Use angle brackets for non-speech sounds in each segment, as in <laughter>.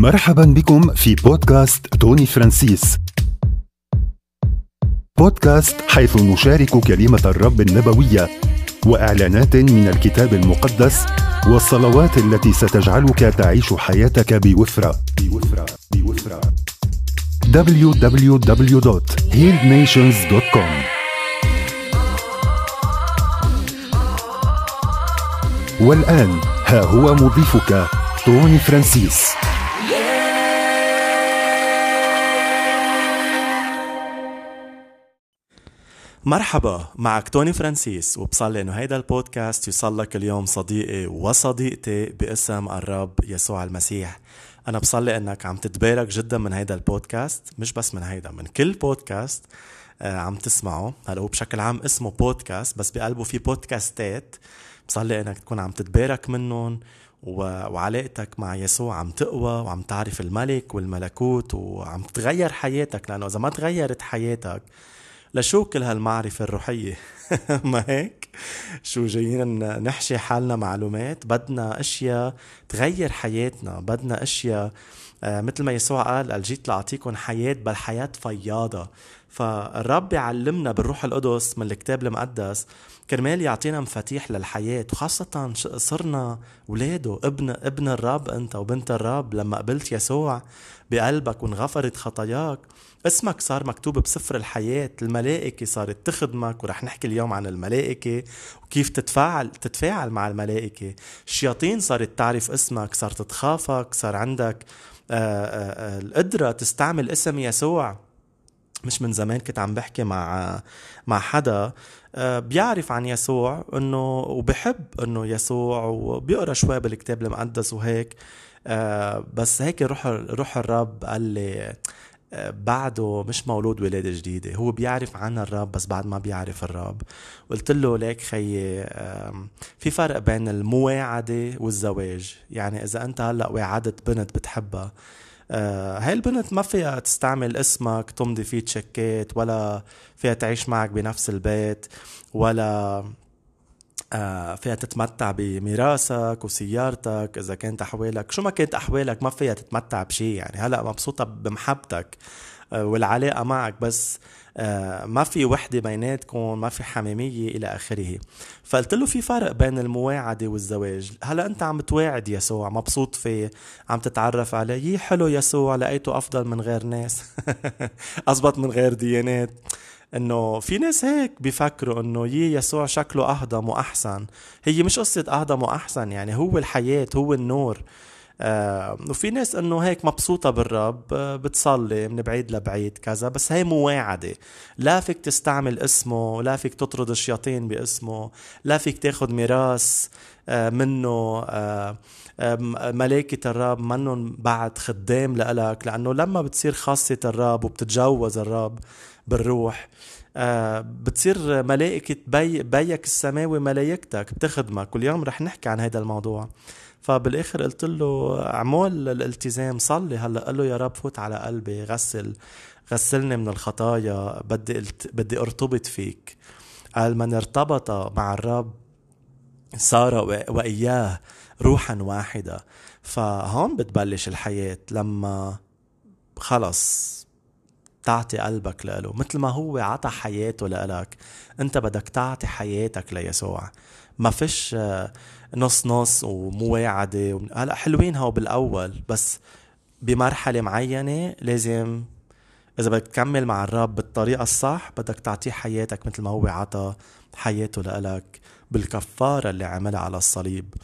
مرحبا بكم في بودكاست توني فرانسيس. بودكاست حيث نشارك كلمة الرب النبوية وإعلانات من الكتاب المقدس والصلوات التي ستجعلك تعيش حياتك بوفرة. بوفرة. بوفرة. www.healednations.com والآن ها هو مضيفك توني فرانسيس. مرحبا معك توني فرانسيس وبصلي إنه هيدا البودكاست يوصل لك اليوم صديقي وصديقتي باسم الرب يسوع المسيح. أنا بصلي إنك عم تتبارك جدا من هيدا البودكاست مش بس من هيدا من كل بودكاست آه، عم تسمعه. هلأ هو بشكل عام اسمه بودكاست بس بقلبه في بودكاستات. بصلي إنك تكون عم تتبارك منهم وعلاقتك مع يسوع عم تقوى وعم تعرف الملك والملكوت وعم تغير حياتك لأنه إذا ما تغيرت حياتك لشو كل هالمعرفة الروحية. <laughs> ما هيك؟ شو جايين نحشي حالنا معلومات بدنا أشياء تغير حياتنا بدنا أشياء آه مثل ما يسوع قال قال جيت لأعطيكم حياة بل حياة فياضة. فالرب يعلمنا بالروح القدس من الكتاب المقدس كرمال يعطينا مفاتيح للحياة وخاصة صرنا ولاده ابن ابن الرب أنت وبنت الرب. لما قبلت يسوع بقلبك وانغفرت خطاياك اسمك صار مكتوب بسفر الحياة الملائكة صارت تخدمك ورح نحكي اليوم عن الملائكة وكيف تتفاعل تتفاعل مع الملائكة. الشياطين صارت تعرف اسمك صارت تخافك صار عندك آآ آه، آآ آه، القدرة تستعمل اسم يسوع. مش من زمان كنت عم بحكي مع مع حدا آه، بيعرف عن يسوع انه وبحب إنه يسوع وبيقرأ شوي بالكتاب المقدس وهيك. بس هيك روح روح الرب قال لي بعده مش مولود ولادة جديدة. هو بيعرف عن الرب بس بعد ما بيعرف الرب. قلت له ليك خيي في فرق بين المواعدة والزواج. يعني إذا أنت هلأ وعدت بنت بتحبها آه، هاي البنت ما فيها تستعمل اسمك تمضي فيه تشيكات ولا فيها تعيش معك بنفس البيت ولا فيها تتمتع بميراثك وسيارتك. إذا كانت أحوالك شو ما كانت أحوالك ما فيها تتمتع بشيء يعني. هلا مبسوطة بمحبتك آه، والعلاقة معك بس آه، ما في وحدة بيناتكم ما في حميمية إلى آخره. فقلت له في فرق بين المواعدة والزواج. هلا أنت عم تواعد يسوع مبسوط فيه عم تتعرف عليه. حلو يسوع لقيته أفضل من غير ناس. <laughs> اضبط من غير ديانات. إنه في ناس هيك بيفكروا إنه يي يسوع شكله أهضم وأحسن. هي مش قصة أهضم وأحسن يعني هو الحياة هو النور. آه وفي ناس إنه هيك مبسوطة بالرب آه بتصلي من بعيد لبعيد كذا بس هي مواعدة لا فيك تستعمل اسمه لا فيك تطرد الشياطين باسمه لا فيك تاخد ميراث آه منه آه ملائكة الرب منهم بعد خدام لإلك لأنه لما بتصير خاصة الرب وبتتجوز الرب بالروح. آه بتصير ملائكة بي بيك السماوي ملايكتك بتخدمك كل يوم رح نحكي عن هذا الموضوع. فبالآخر قلت له أعمل الالتزام صلي هلأ. قال له يا رب فوت على قلبي غسل غسلني من الخطايا بدي. بدي أرتبط فيك. قال من ارتبط مع الرب صار وإياه روحا واحدة. فهون بتبلش الحياة لما خلص تعطي قلبك له مثل ما هو عطى حياته لإلك أنت بدك تعطي حياتك ليسوع. ما فيش آه، نص نص ومواعدة هلا حلوين هو بالأول بس بمرحلة معينة لازم إذا بدك تكمل مع الرب بالطريقة الصح بدك تعطيه حياتك مثل ما هو عطى حياته لإلك بالكفارة اللي عملها على الصليب.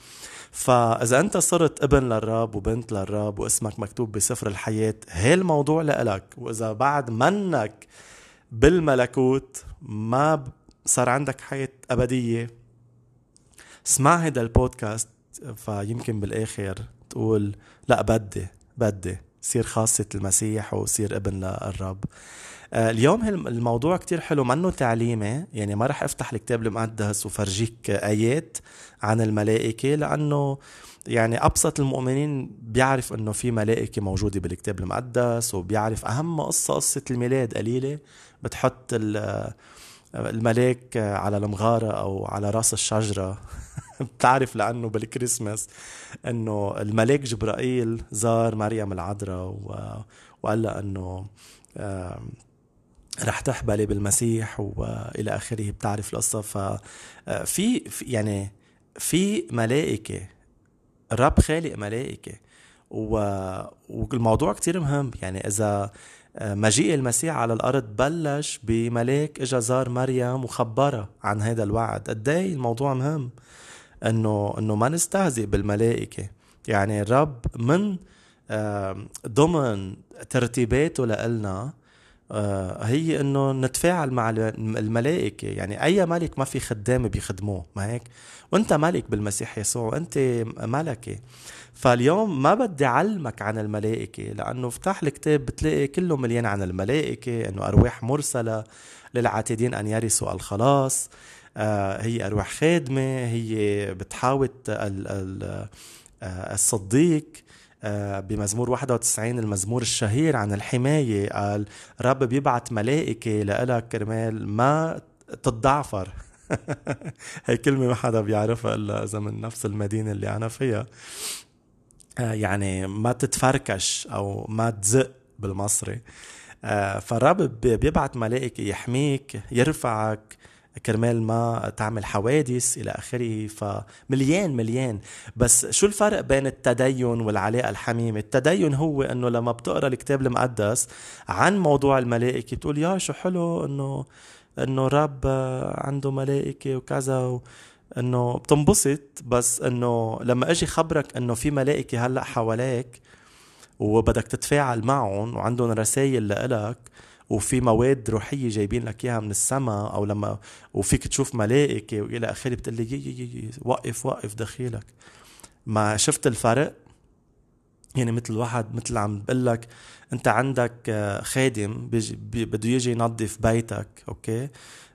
فإذا أنت صرت ابن للرب وبنت للرب واسمك مكتوب بسفر الحياة هي الموضوع لإلك؟ وإذا بعد منك بالملكوت ما صار عندك حياة أبدية؟ اسمع هيدا البودكاست فيمكن بالآخر تقول لا بدي بدي. صير خاصة المسيح وصير ابن للرب. اليوم الموضوع كتير حلو منه تعليمي. يعني ما رح أفتح الكتاب المقدس وفرجيك آيات عن الملائكة لأنه يعني أبسط المؤمنين بيعرف إنه في ملائكة موجودة بالكتاب المقدس وبيعرف أهم قصة قصة الميلاد قليلة. بتحط الملاك على المغارة أو على رأس الشجرة. <laughs> بتعرف لأنه بالكريسماس إنه الملاك جبرائيل زار مريم العذراء وقال لها إنه رح تحبلي بالمسيح وإلى آخره بتعرف القصة. ففي يعني في ملائكة الرب خالق ملائكة. والموضوع كتير مهم. يعني إذا مجيء المسيح على الأرض بلش بملاك إجا زار مريم وخبرها عن هذا الوعد. قد إيه الموضوع مهم؟ إنه إنه ما نستهزئ بالملائكة. يعني الرب من ضمن ترتيباته لنا آه، هي إنه نتفاعل مع الملائكة. يعني أي ملك ما في خدام بيخدموه ما هيك؟ وأنت ملك بالمسيح يسوع وأنت ملكة. فاليوم ما بدي أعلمك عن الملائكة لأنه افتح الكتاب بتلاقي كله مليان عن الملائكة إنه أرواح مرسلة للعاتدين أن يرثوا الخلاص. آه، هي أرواح خادمة هي بتحاول آه، الصديق. آه، بمزمور 91 المزمور الشهير عن الحماية. قال رب بيبعت ملائكة لإلك كرمال ما تتضعفر. <laughs> هي كلمة ما حدا بيعرفها إلا إذا من نفس المدينة اللي أنا فيها. آه، يعني ما تتفركش أو ما تزق بالمصري. آه، فالرب بيبعت ملائكة يحميك يرفعك كرمال ما تعمل حوادث إلى آخره فمليان مليان. بس شو الفرق بين التدين والعلاقة الحميمة؟ التدين هو إنه لما بتقرأ الكتاب المقدس عن موضوع الملائكة بتقول يا شو حلو إنه إنه الرب عنده ملائكة وكذا. و... إنه بتنبسط بس إنه لما أجي خبرك إنه في ملائكة هلأ حواليك وبدك تتفاعل معهم وعندهم رسائل لإلك وفي مواد روحية جايبين لك إياها من السماء أو لما وفيك تشوف ملائكة وإلى آخره بتقول لي وقف وقف دخيلك ما شفت الفرق؟ يعني مثل واحد مثل عم بقول لك أنت عندك آه، خادم بده يجي ينظف بيتك أوكي؟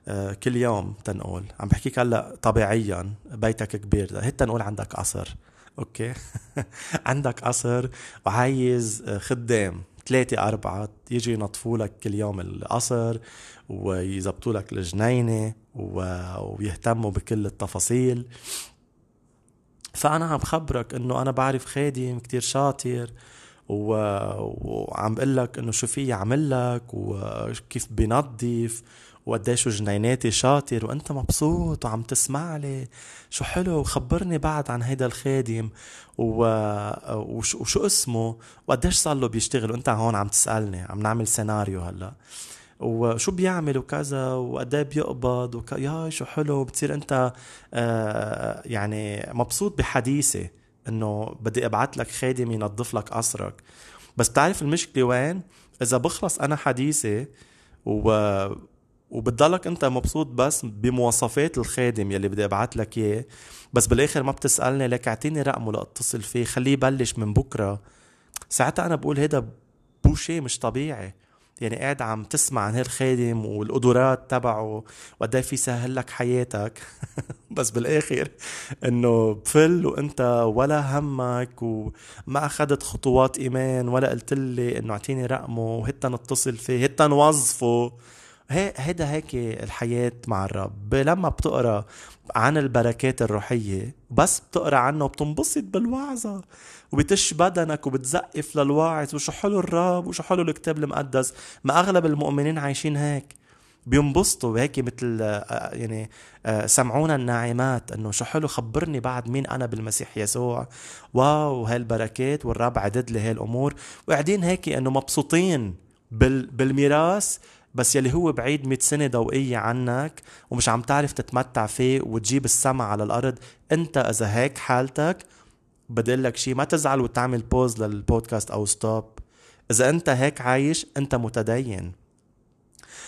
آه، كل يوم تنقول. عم بحكيك هلأ طبيعيا بيتك كبير. هيك تنقول عندك قصر أوكي؟ <laughs> عندك قصر وعايز آه، خدام. ثلاثة أربعة يجي ينظفوا لك كل يوم القصر ويزبطوا لك الجنينة ويهتموا بكل التفاصيل. فأنا عم خبرك إنه أنا بعرف خادم كتير شاطر و... وعم بقول لك إنه شو في يعمل لك وكيف بينظف وقديش جنيناتي شاطر وأنت مبسوط وعم تسمع لي شو حلو وخبرني بعد عن هيدا الخادم و... وشو, وشو اسمه؟ وقديش صار له بيشتغل؟ وأنت هون عم تسألني عم نعمل سيناريو هلأ. وشو بيعمل؟ وكذا وقد بيقبض وك... يا شو حلو بتصير أنت آه يعني مبسوط بحديثي إنه بدي أبعت لك خادم ينظف لك قصرك. بس بتعرف المشكلة وين؟ إذا بخلص أنا حديثي و وبتضلك انت مبسوط بس بمواصفات الخادم يلي بدي ابعت لك اياه. بس بالآخر ما بتسألني لك اعطيني رقمه لأتصل فيه خليه يبلش من بكرة. ساعتها أنا بقول هيدا بوشي مش طبيعي. يعني قاعد عم تسمع عن هالخادم والقدرات تبعه وقد في سهل لك حياتك. <laughs> بس بالآخر إنه بفل وإنت ولا همك وما اخذت خطوات إيمان ولا قلت لي إنه اعطيني رقمه وهتا نتصل فيه هتا نوظفه هيدا هيك الحياة مع الرب. لما بتقرأ عن البركات الروحية بس بتقرأ عنه وبتنبسط بالوعظة وبتش بدنك وبتزقف للواعظ وشو حلو الرب وشو حلو الكتاب المقدس. ما أغلب المؤمنين عايشين هيك. بينبسطوا هيك مثل آه، يعني آه، سمعونا الناعمات إنه شو حلو خبرني بعد مين أنا بالمسيح يسوع. واو هالبركات والرب عدد لي هالأمور. وقاعدين هيك إنه مبسوطين بالميراث بس يلي هو بعيد 100 سنة ضوئية عنك ومش عم تعرف تتمتع فيه وتجيب السما على الأرض أنت إذا هيك حالتك بدي لك شيء ما تزعل وتعمل pause للبودكاست أو stop إذا أنت هيك عايش أنت متدين.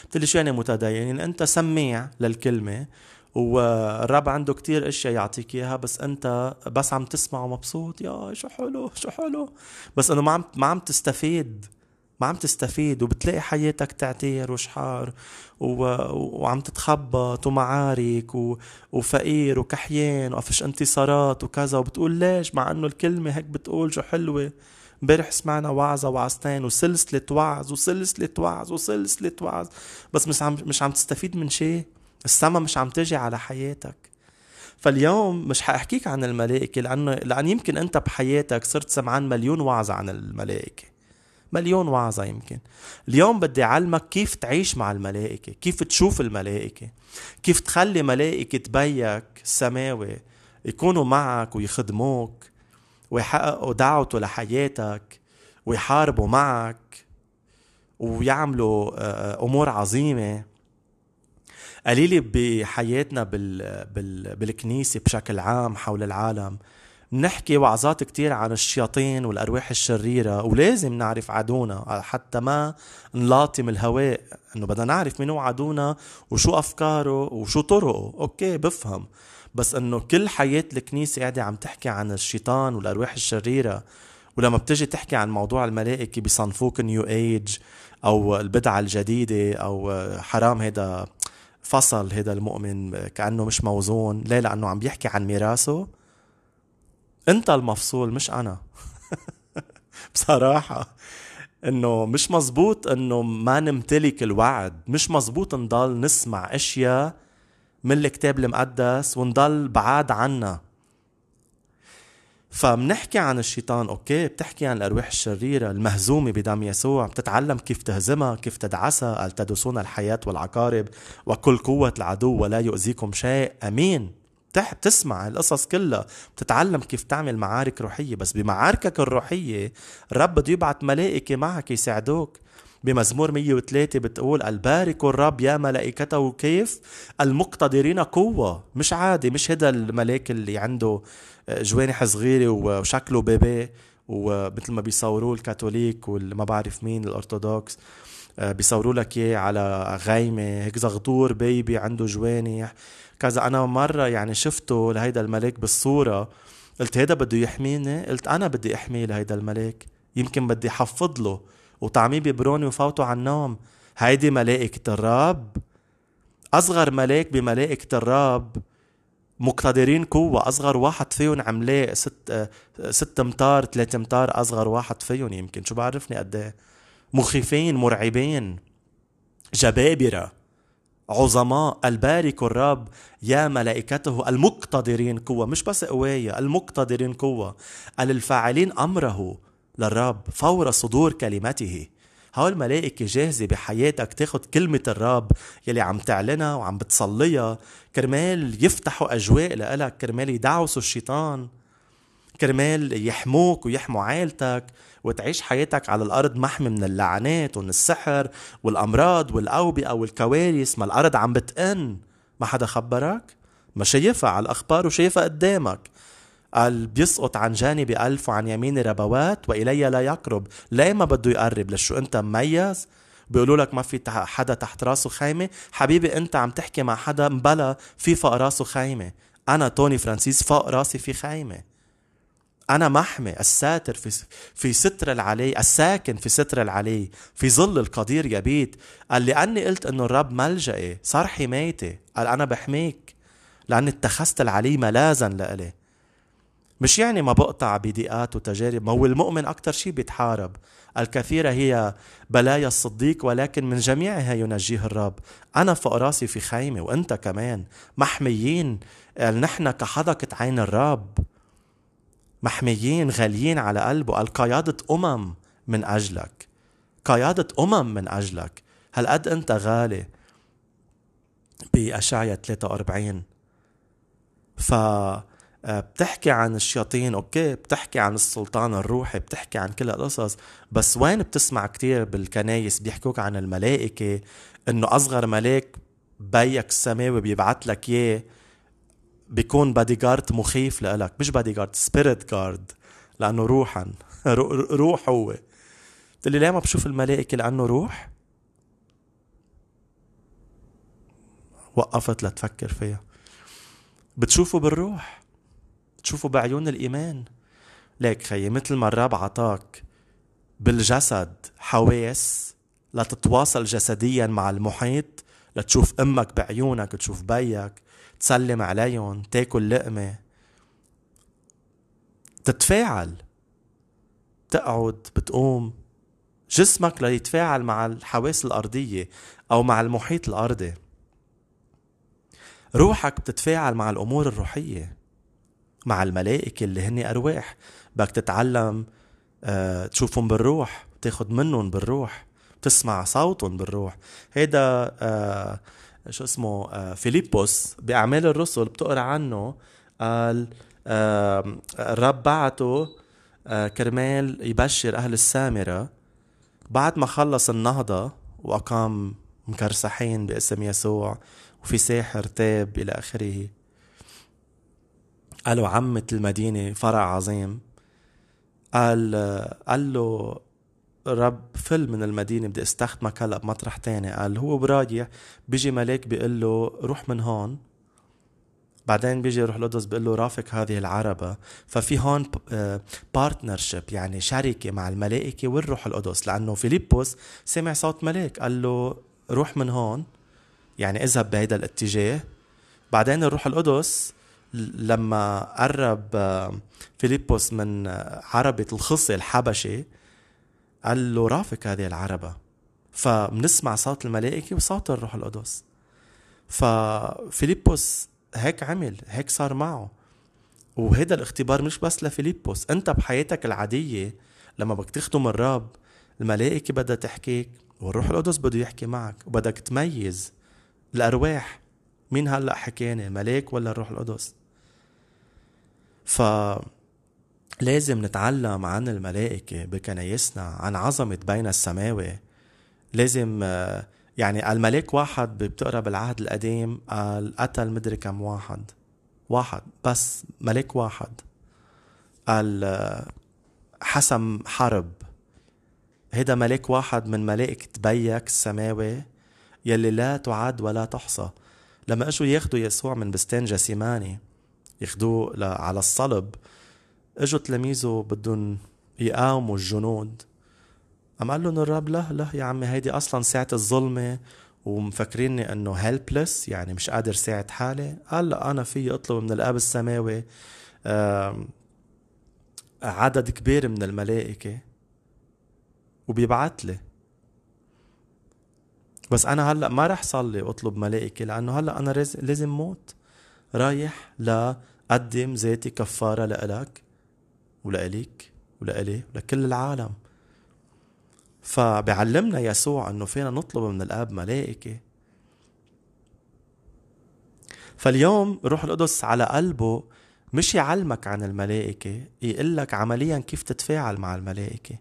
بتقلي شو يعني متدين؟ يعني أنت سميع للكلمة والرب عنده كتير أشياء يعطيك إياها بس أنت بس عم تسمع ومبسوط. يا شو حلو شو حلو. بس إنه ما عم ما عم تستفيد. ما عم تستفيد وبتلاقي حياتك تعتير وشحار و... وعم تتخبط ومعارك و... وفقير وكحيان وقفش انتصارات وكذا وبتقول ليش؟ مع إنه الكلمة هيك بتقول شو حلوة. امبارح سمعنا وعظة وعظتين وسلسلة وعظ وسلسلة وعظ وسلسلة وعظ. بس مش عم مش عم تستفيد من شيء. السما مش عم تجي على حياتك. فاليوم مش حأحكيك عن الملائكة لأنه لأن يمكن أنت بحياتك صرت سمعان مليون وعظة عن الملائكة. مليون وعظة يمكن. اليوم بدي أعلمك كيف تعيش مع الملائكة كيف تشوف الملائكة كيف تخلي ملائكة بيك السماوي يكونوا معك ويخدموك ويحققوا دعوته لحياتك ويحاربوا معك ويعملوا آه، آه، أمور عظيمة. قليله بحياتنا بال... بال... بالكنيسة بشكل عام حول العالم. بنحكي وعظات كتير عن الشياطين والأرواح الشريرة ولازم نعرف عدونا حتى ما نلاطم الهواء إنه بدنا نعرف منو عدونا وشو أفكاره وشو طرقه. okay بفهم. بس إنه كل حياة الكنيسة قاعدة عم تحكي عن الشيطان والأرواح الشريرة ولما بتجي تحكي عن موضوع الملائكة بيصنفوك New Age أو البدعة الجديدة أو حرام هيدا فصل هيدا المؤمن كأنه مش موزون ليه؟ لأنه عم بيحكي عن ميراثه انت المفصول مش أنا. <laughs> بصراحة إنه مش مزبوط إنه ما نمتلك الوعد. مش مزبوط نضل نسمع أشياء من الكتاب المقدس ونضل بعاد عنا. فبنحكي عن الشيطان أوكي بتحكي عن الأرواح الشريرة المهزومة بدم يسوع. بتتعلم كيف تهزمها كيف تدعسها. قال تدوسون الحياة والعقارب وكل قوة العدو ولا يؤذيكم شيء؟ آمين. بتسمع القصص كلها بتتعلم كيف تعمل معارك روحية. بس بمعاركك الروحية الرب بده يبعث ملائكة معك يساعدوك. بمزمور 103 بتقول البارك الرب يا ملائكته كيف المقتدرين قوة. مش عادي مش هذا الملاك اللي عنده جوانح صغيرة وشكله بيبي ومثل ما بيصوروه الكاثوليك والما بعرف مين الأرثوذكس آه، بيصوروا لك إياه على غايمة هيك زغطور بيبي عنده جوانح. كذا أنا مرة يعني شفته لهيدا الملاك بالصورة قلت هيدا بده يحميني؟ قلت أنا بدي أحميه لهيدا الملاك يمكن بدي حفظ له وطعميه ببروني وفوته على النوم. هيدي ملائكة الرب. أصغر ملاك بملائكة الرب. مقتدرين قوة أصغر واحد فيهم عملاق. ست ست أمتار ثلاثة أمتار أصغر واحد فيهم يمكن. شو بعرفني قد إيه؟ مخيفين مرعبين. جبابرة. عظماء البارك الرب يا ملائكته المقتدرين قوة مش بس قوايا المقتدرين قوة. الفاعلين أمره للرب فور صدور كلمته. هول الملائكة جاهزة بحياتك تاخد كلمة الرب يلي عم تعلنها وعم بتصليها. كرمال يفتحوا أجواء لإلك كرمال يدعوسوا الشيطان. كرمال يحموك ويحموا عائلتك وتعيش حياتك على الأرض محمي من اللعنات ومن السحر والأمراض والأوبئة والكوارث. ما الأرض عم بتئن ما حدا خبرك؟ ما شايفها على الأخبار وشايفها قدامك. قال بيسقط عن جانبي ألف وعن يميني ربوات وإلي لا يقرب. ليه ما بده يقرب؟ لشو أنت مميز؟ بيقولوا لك ما في حدا تحت راسه خيمة حبيبي أنت عم تحكي مع حدا مبلا في فوق راسه خيمة أنا توني فرانسيس فوق راسي في خيمة أنا محمي الساتر في في ستر العلي الساكن في ستر العلي في ظل القدير يبيت. قال لأني قلت إنه الرب ملجئي صار حمايتي قال أنا بحميك لأني اتخذت العلي ملاذا لإلي. مش يعني ما بقطع بضيقات وتجارب ما هو المؤمن أكثر شيء بيتحارب. الكثيرة هي بلايا الصديق ولكن من جميعها ينجيه الرب. أنا فوق راسي في خيمة وأنت كمان. محميين نحن كحدقة عين الرب. محميين غاليين على قلبه قال قيادة أمم من أجلك. قيادة أمم من أجلك. هالقد أنت غالي بأشعية 43 ف آه، بتحكي عن الشياطين أوكي بتحكي عن السلطان الروحي بتحكي عن كل القصص بس وين بتسمع كتير بالكنايس بيحكوك عن الملائكة؟ إنه أصغر ملاك بيك السماوي بيبعت لك إياه بيكون بادي جارد مخيف لإلك مش bodyguard spirit guard لأنه روحا. <laughs> روح هو. قلت لي ليه ما بشوف الملائكة لأنه روح؟ وقفت لتفكر فيها. بتشوفه بالروح تشوفه بعيون الإيمان. ليك خيي مثل ما الرب عطاك بالجسد حواس لتتواصل جسديا مع المحيط لتشوف أمك بعيونك تشوف بيك. تسلم عليهم تاكل لقمة. تتفاعل. تقعد بتقوم. جسمك ليتفاعل مع الحواس الأرضية أو مع المحيط الأرضي. روحك بتتفاعل مع الأمور الروحية مع الملائكة اللي هن أرواح. بدك تتعلم آه، تشوفهم بالروح تاخد منهم بالروح تسمع صوتهم بالروح. هيدا آه، شو اسمه آه، فيليبوس بأعمال الرسل بتقرأ عنه. قال الرب بعته كرمال يبشر أهل السامرة. بعد ما خلص النهضة وأقام مكرسحين باسم يسوع وفي ساحر تاب إلى آخره. قالوا عمت المدينة فرح عظيم. قال قال له رب فل من المدينة بدي استخدمك هلا بمطرح تاني. قال هو برايح بيجي ملاك بيقول له روح من هون. بعدين بيجي روح القدس بيقول له رافق هذه العربة. ففي هون partnership يعني شركة مع الملائكة والروح القدس. لأنه فيليبوس سمع صوت ملاك قال له روح من هون. يعني اذهب بهيدا الاتجاه. بعدين الروح القدس لما قرب آه، فيليبوس من آه، عربة الخصي الحبشي قال له رافق هذه العربة. فبنسمع صوت الملائكة وصوت الروح القدس. ففيليبوس هيك عمل هيك صار معه. وهذا الاختبار مش بس لفيليبوس انت بحياتك العادية لما بدك تخدم الرب الملائكة بدها تحكيك والروح القدس بده يحكي معك وبدك تميز الأرواح. مين هلأ حكاني الملاك ولا الروح القدس؟ ف لازم نتعلم عن الملائكة بكنايسنا عن عظمة بين السماوي لازم يعني الملاك واحد بتقرا بالعهد القديم قال قتل مدري كم واحد. واحد بس ملاك واحد. قال حسم حرب. هيدا ملاك واحد من ملائكة بيك السماوي يلي لا تعد ولا تحصى. لما اجوا ياخدوا يسوع من بستان جسيماني ياخدوه على الصلب اجوا تلاميذه بدهم يقاوموا الجنود. قام قال لهم الرب لا لا يا عمي هيدي أصلا ساعة الظلمة ومفكريني إنه هيلبلس يعني مش قادر ساعد حالي قال لا أنا في أطلب من الآب السماوي عدد كبير من الملائكة وبيبعت لي. بس أنا هلأ ما رح صلي واطلب ملائكة لأنه هلأ أنا لازم موت. رايح لأقدم ذاتي كفارة لإلك. ولإليك ولإلي ولكل العالم. فبيعلمنا يسوع إنه فينا نطلب من الآب ملائكة. فاليوم روح القدس على قلبه مش يعلمك عن الملائكة يقول لك عمليا كيف تتفاعل مع الملائكة.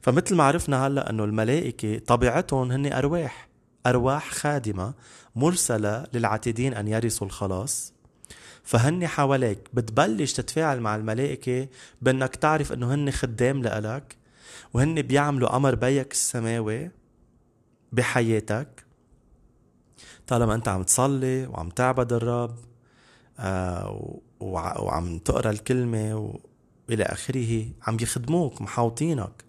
فمثل ما عرفنا هلأ إنه الملائكة طبيعتهم هن أرواح أرواح خادمة مرسلة للعاتدين أن يرثوا الخلاص. فهن حواليك بتبلش تتفاعل مع الملائكة بإنك تعرف إنه هن خدام لإلك وهن بيعملوا أمر بيك السماوي بحياتك. طالما أنت عم تصلي وعم تعبد الرب آه وعم تقرأ الكلمة والى آخره عم يخدموك محاوطينك.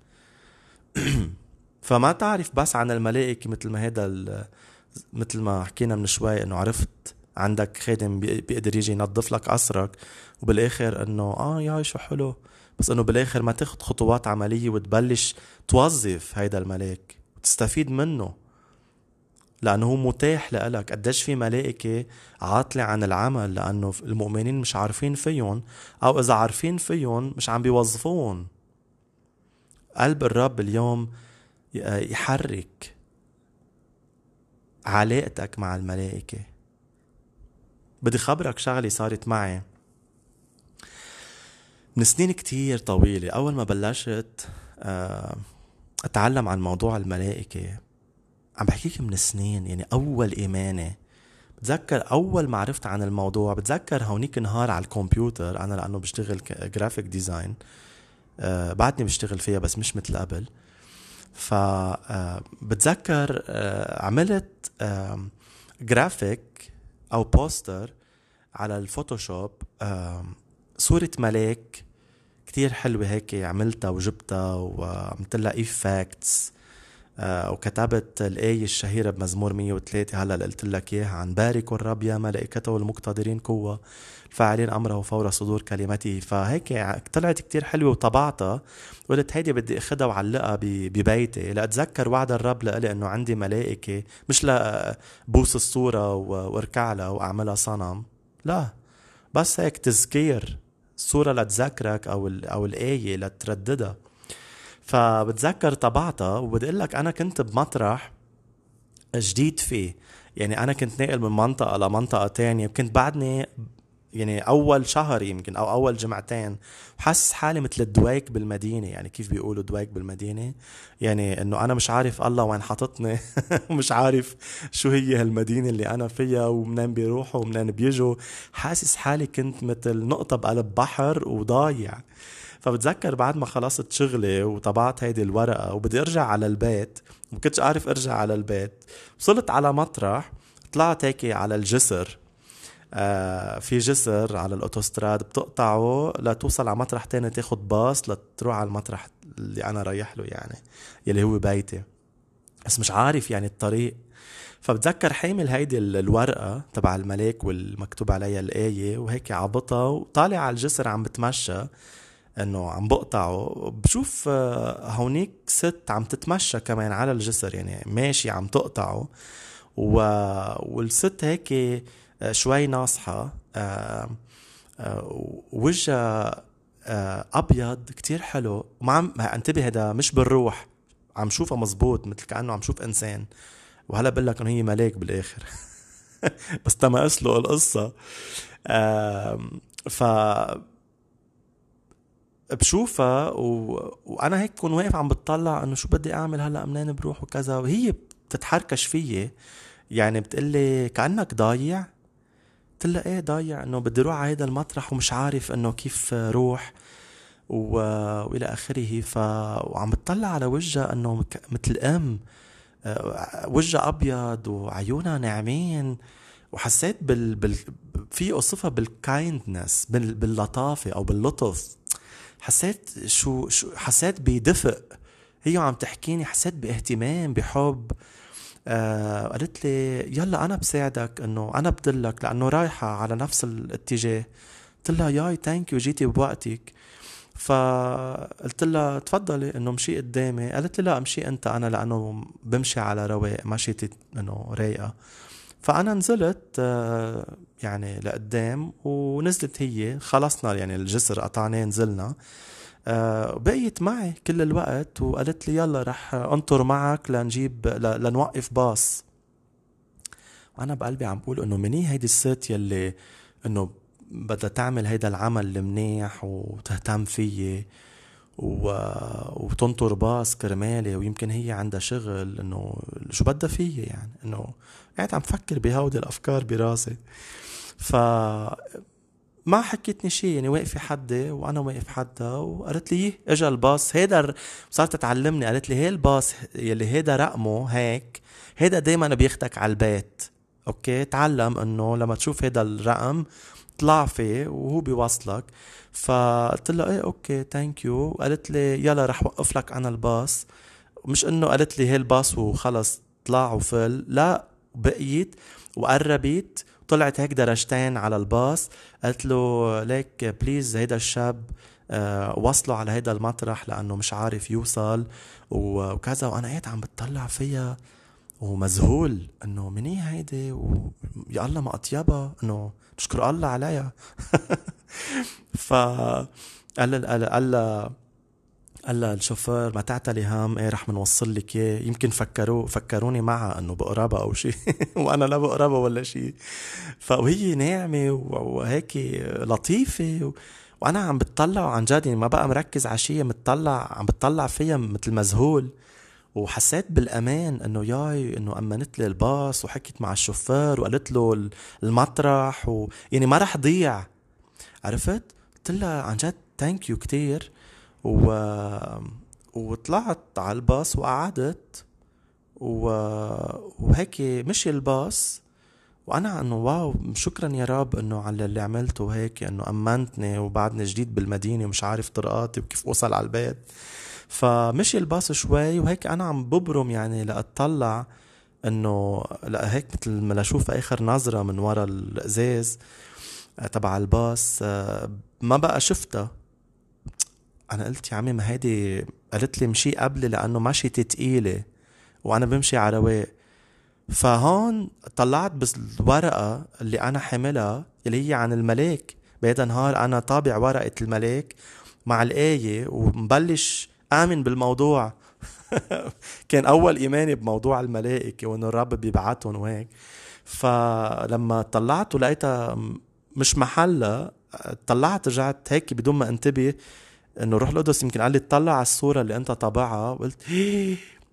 <clears throat> فما تعرف بس عن الملائكة مثل ما هذا مثل ما حكينا من شوي إنه عرفت عندك خادم بيقدر يجي ينظف لك قصرك وبالآخر إنه آه يا شو حلو. بس إنه بالآخر ما تاخد خطوات عملية وتبلش توظف هيدا الملاك وتستفيد منه. لأنه هو متاح لإلك. قديش في ملائكة عاطلة عن العمل لأنه المؤمنين مش عارفين فيهم أو إذا عارفين فيهم مش عم بيوظفوهم. قلب الرب اليوم يحرك علاقتك مع الملائكة. بدي خبرك شغلة صارت معي. من سنين كتير طويلة أول ما بلشت آه، أتعلم عن موضوع الملائكة. عم بحكيك من سنين يعني أول إيماني. بتذكر أول ما عرفت عن الموضوع بتذكر هونيك نهار على الكمبيوتر أنا لأنه بشتغل graphic design أه بعدني بشتغل فيها بس مش مثل قبل. ف آه، عملت جرافيك أو poster على الفوتوشوب صورة ملاك كتير حلوة هيك عملتها وجبتها وعملت لها effects وكتبت الآية الشهيرة بمزمور 103 هلا قلت لك إياها عن باركوا الرب يا ملائكته المقتدرين قوة. الفاعلين أمره فور صدور كلمته. فهيك طلعت كتير حلوة وطبعتها قلت هيدي بدي أخدها وعلقها ببيتي. لأتذكر وعد الرب لإلي إنه عندي ملائكة مش لبوس الصورة وأركع لها وأعملها صنم. لا بس هيك تذكير صورة لتذكرك أو أو الآية لترددها. فبتذكر طبعتها وبدي أقول لك أنا كنت بمطرح جديد فيه. يعني أنا كنت ناقل من منطقة لمنطقة تانية كنت بعدني يعني أول شهر يمكن أو أول جمعتين حاسس حالي مثل الدويك بالمدينة. يعني كيف بيقولوا دويك بالمدينة؟ يعني إنه أنا مش عارف الله وين حاططني. <laughs> ومش عارف شو هي هالمدينة اللي أنا فيها ومنين بيروحوا ومنين بيجوا. حاسس حالي كنت مثل نقطة بقلب بحر وضايع. فبتذكر بعد ما خلصت شغلي وطبعت هيدي الورقة وبدي أرجع على البيت ما كنتش عارف أرجع على البيت وصلت على مطرح طلعت هيك على الجسر. في جسر على الأوتوستراد بتقطعه لتوصل على مطرح تاني تاخد باص لتروح على المطرح اللي أنا رايح له يعني يلي هو بيتي. بس مش عارف يعني الطريق. فبتذكر حامل هيدي الورقة تبع الملاك والمكتوب عليها الآية وهيك عبطها وطالع على الجسر عم بتمشى إنه عم بقطعه. بشوف آه، هونيك ست عم تتمشى كمان على الجسر يعني ماشي عم تقطعه و... والست هيك آه، شوي ناصحة. آه، وجهها أبيض كتير حلو. وما عم انتبه هذا مش بالروح. عم شوفها مزبوط مثل كأنه عم شوف إنسان. وهلا بقول لك إنه هي ملاك بالآخر. <laughs> بس تمقس له القصة. ف بشوفها و... وأنا هيك بكون واقف عم بتطلع إنه شو بدي أعمل هلا منين بروح وكذا. وهي بتتحركش فيي. يعني بتقلي كأنك ضايع. قلت لها إيه ضايع إنه بدي أروح على هذا المطرح ومش عارف إنه كيف روح و... وإلى آخره. ف وعم بتطلع على وجهها إنه مثل um آه، وجهها أبيض وعيونها ناعمين. وحسيت بال, بال... في اوصفها بال kindness بال... باللطافة أو باللطف. حسيت شو شو حسيت بدفء. هي عم تحكيني حسيت باهتمام بحب. آه قالت لي يلا أنا بساعدك إنه أنا بدلك لأنه رايحة على نفس الاتجاه. قلت لها ياي thank you جيتي بوقتك. فقلت لها تفضلي إنه مشي قدامي. قالت لي لا امشي أنت أنا لأنه بمشي على رواق مشيتي إنه رايقة. فأنا نزلت آه، يعني لقدام ونزلت هي خلصنا يعني الجسر قطعناه نزلنا. بقيت معي كل الوقت وقالت لي يلا رح انطر معك لنجيب لنوقف باص. وأنا بقلبي عم بقول إنه مني هيدي الست يلي إنه بدها تعمل هيدا العمل المنيح وتهتم فيي و... وتنطر باص كرمالي ويمكن هي عندها شغل إنه شو بدها فيي يعني إنه قاعد عم فكر بهودي الأفكار براسي. ف ما حكيتني شيء يعني واقفة حدي وأنا واقف حدها وقالت لي إجا الباص. هيدا صارت تعلمني قالت لي هي الباص يلي هيدا رقمه هيك هيدا دايما بياخدك على البيت. okay؟ تعلم إنه لما تشوف هيدا الرقم طلع فيه وهو بيوصلك. فقلت لها إيه okay thank you قالت لي يلا رح وقف لك أنا الباص. مش إنه قالت لي هي الباص وخلص طلع وفل لا بقيت وقربت طلعت هيك درجتين على الباص. قلت له ليك please هيدا الشاب أه وصله على هيدا المطرح لأنه مش عارف يوصل. وكذا وأنا قاعد عم بتطلع فيها ومذهول إنه مني هيدي ويا الله ما أطيبها إنه نشكر الله عليها. <laughs> ف قال قال قال قال الشوفير ما تعتلي هم إيه رح منوصل لك إياه. يمكن فكروا فكروني معها إنه بقربها أو شيء <laughs> وأنا لا بقربها ولا شيء فهي ناعمة وهيك لطيفة و... وأنا عم بتطلع عن جد يعني ما بقى مركز على شيء متطلع عم بتطلع فيها مثل مذهول. وحسيت بالأمان إنه ياي إنه أمنت لي الباص وحكيت مع الشوفير وقالت له المطرح و... يعني ما رح ضيع. عرفت؟ قلت لها عن جد thank you كثير و... وطلعت على الباص وقعدت و... وهيك مشي الباص وأنا إنه واو شكرا يا رب إنه على اللي عملته هيك إنه أمنتني وبعدني جديد بالمدينة ومش عارف طرقاتي وكيف أوصل على البيت. فمشي الباص شوي وهيك أنا عم ببرم يعني لأطلع إنه لا هيك مثل ما لأشوف آخر نظرة من ورا الأزاز آه، تبع الباص آه، ما بقى شفتها. أنا قلت يا عمي ما هيدي قالت لي مشي قبلي لأنه مشيتي تقيلة وأنا بمشي على رواق فهون طلعت بس الورقه اللي أنا حاملها اللي هي عن الملاك. بهذا نهار أنا طابع ورقة الملاك مع الآية ومبلش آمن بالموضوع. <laughs> كان أول إيماني بموضوع الملائكه وإنه الرب بيبعتهم وهيك. فلما طلعت ولقيتها مش محلها طلعت رجعت هيك بدون ما انتبه. إنه روح القدس يمكن قال لي اطلع على الصورة اللي أنت طابعها وقلت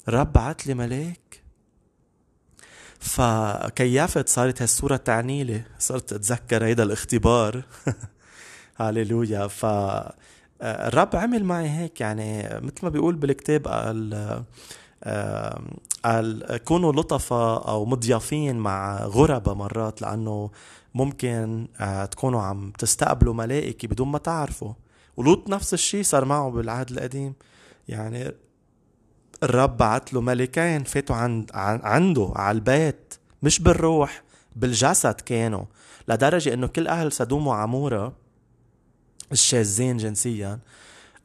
الرب بعت لي ملاك. فكيفت صارت هالصورة تعني لي صرت أتذكر هيدا الاختبار. <laughs> هاليلويا. ف الرب عمل معي هيك. يعني مثل ما بيقول بالكتاب قال قال كونوا لطفة أو مضيافين مع غربة مرات لأنه ممكن آه، تكونوا عم تستقبلوا ملائكة بدون ما تعرفوا. ولوط نفس الشيء صار معه بالعهد القديم. يعني الرب بعت له ملكين فاتوا عند عنده على البيت مش بالروح بالجسد كانوا. لدرجة إنه كل أهل سدوم وعمورة الشاذين جنسيا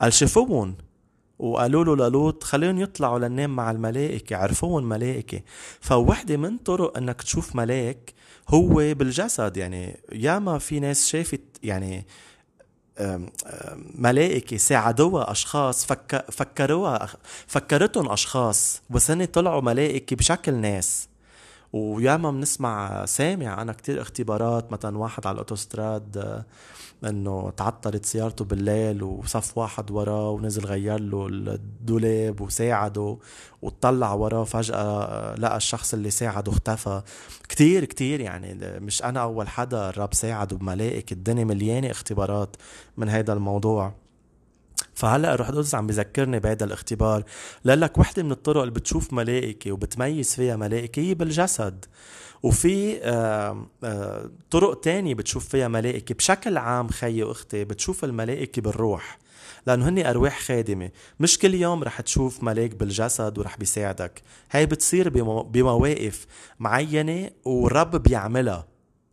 قال شافوهم وقالوا له للوط خليهم يطلعوا لننام مع الملائكة عرفوهم ملائكة. فوحدة من طرق إنك تشوف ملاك هو بالجسد. يعني ياما في ناس شافت يعني ملائكة ساعدوها أشخاص فك فكروها فكرتهم أشخاص هن طلعوا ملائكة بشكل ناس. وياما بنسمع سامع أنا كتير اختبارات مثلا واحد على الأوتوستراد إنه تعطلت سيارته بالليل وصف واحد وراه ونزل غير له الدولاب وساعده وطلع وراه فجأة لقى الشخص اللي ساعده اختفى. كتير كتير يعني مش أنا أول حدا الرب ساعده بملائكة الدنيا مليانة اختبارات من هذا الموضوع. فهلأ روح القدس عم بذكرني بهذا الاختبار لك وحدة من الطرق اللي بتشوف ملائكة وبتميز فيها ملائكة هي بالجسد. وفي آه، آه، طرق تانية بتشوف فيها ملائكة. بشكل عام خيي وأختي بتشوف الملائكة بالروح لأنه هني أرواح خادمة. مش كل يوم رح تشوف ملاك بالجسد ورح بيساعدك. هاي بتصير بمواقف معينة والرب بيعملها.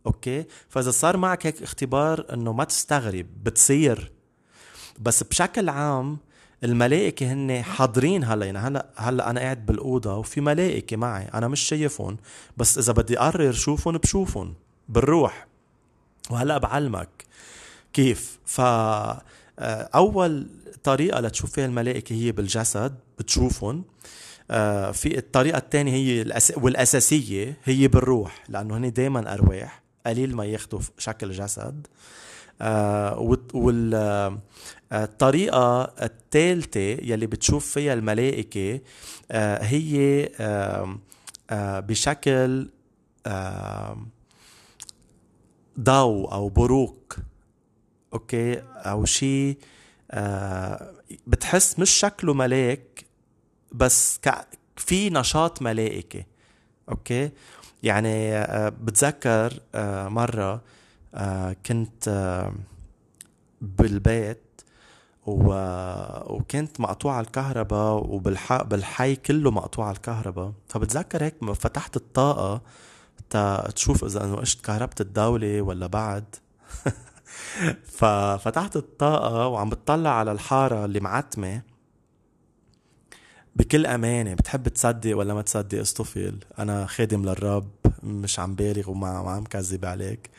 أوكي؟ فإذا صار معك هيك اختبار أنه ما تستغرب بتصير. بس بشكل عام الملائكة هن حاضرين هلا. يعني هلا هلا أنا قاعد بالأوضة وفي ملائكة معي. أنا مش شايفهم. بس إذا بدي أقرر شوفهم بشوفهم. بالروح. وهلا بعلمك. كيف؟ ف آه، أول طريقة لتشوف فيها الملائكة هي بالجسد. بتشوفهم. آه، في الطريقة الثانية هي الأس... والأساسية هي بالروح. لأنه هن دايما أرواح. قليل ما ياخذوا شكل جسد. والطريقة الثالثة يلي بتشوف فيها الملائكة آه هي آه آه بشكل آه ضوء أو بروق okay؟ أو شيء آه بتحس مش شكله ملاك بس في نشاط ملائكي okay؟ يعني آه بتذكر آه مرة آه كنت آه بالبيت و... وكنت مقطوع الكهرباء وبالحق بالحي كله مقطوع الكهرباء. فبتذكر هيك فتحت الطاقة تشوف إذا إنه قشت كهربة الدولة ولا بعد. <laughs> ففتحت الطاقة وعم بتطلع على الحارة اللي معتمة بكل أمانة. بتحب تصدق ولا ما تصدق استفل أنا خادم للرب مش عم بالغ وما عم كذب عليك.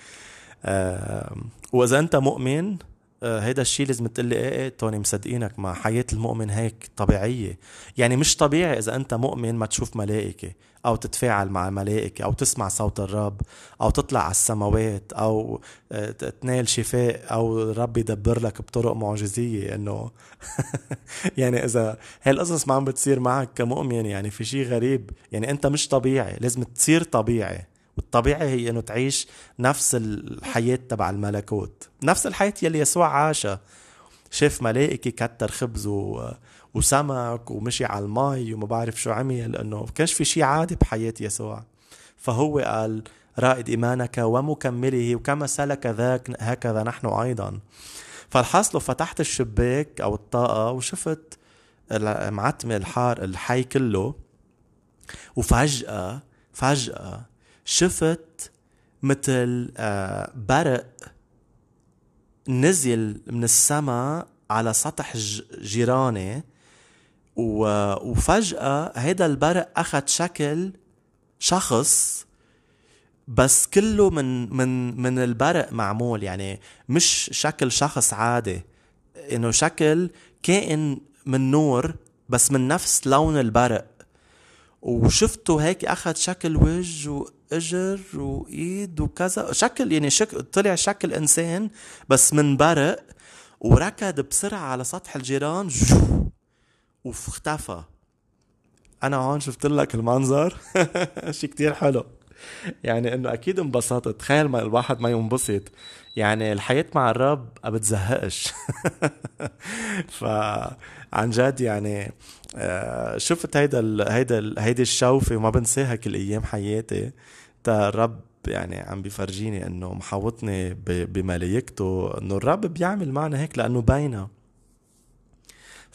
وإذا أنت مؤمن آه، هيدا الشيء لازم تقول لي إيه إيه توني مصدقينك ما حياة المؤمن هيك طبيعية. يعني مش طبيعي إذا أنت مؤمن ما تشوف ملائكة أو تتفاعل مع الملائكة أو تسمع صوت الرب أو تطلع على السماوات أو آه، تنال شفاء أو الرب يدبر لك بطرق معجزية إنه <laughs> يعني إذا هالقصص ما عم بتصير معك كمؤمن يعني في شيء غريب. يعني أنت مش طبيعي لازم تصير طبيعي. والطبيعي هي إنه تعيش نفس الحياة تبع الملكوت. نفس الحياة يلي يسوع عاشها. شاف ملائكة كتر خبز و... وسمك ومشي على المي وما بعرف شو عمل لأنه كانش في شيء عادي بحياة يسوع. فهو قال رائد إيمانك ومكمله وكما سلك ذاك هكذا نحن أيضا. فالحاصل فتحت الشباك أو الطاقة وشفت معتمة الحار الحي كله. وفجأة فجأة شفت مثل آه، برق نزل من السماء على سطح جيراني وفجأة هيدا البرق أخذ شكل شخص بس كله من من من البرق معمول يعني مش شكل شخص عادي إنه شكل كائن من نور بس من نفس لون البرق. وشفته هيك أخذ شكل وجه واجر وايد وكذا شكل يعني شكل طلع شكل إنسان بس من برق وركض بسرعة على سطح الجيران واختفى أنا هون شفت لك المنظر. <laughs> شيء كتير حلو. يعني إنه أكيد انبسطت. تخيل ما الواحد ما ينبسط. يعني الحياة مع الرب ما بتزهقش. <laughs> فعن جد يعني آه، شفت هيدا هيدا هيدي الشوفة وما بنساها كل أيام حياتي. تا الرب يعني عم بيفرجيني إنه محوطني بملايكته إنه الرب بيعمل معنا هيك لأنه باينة.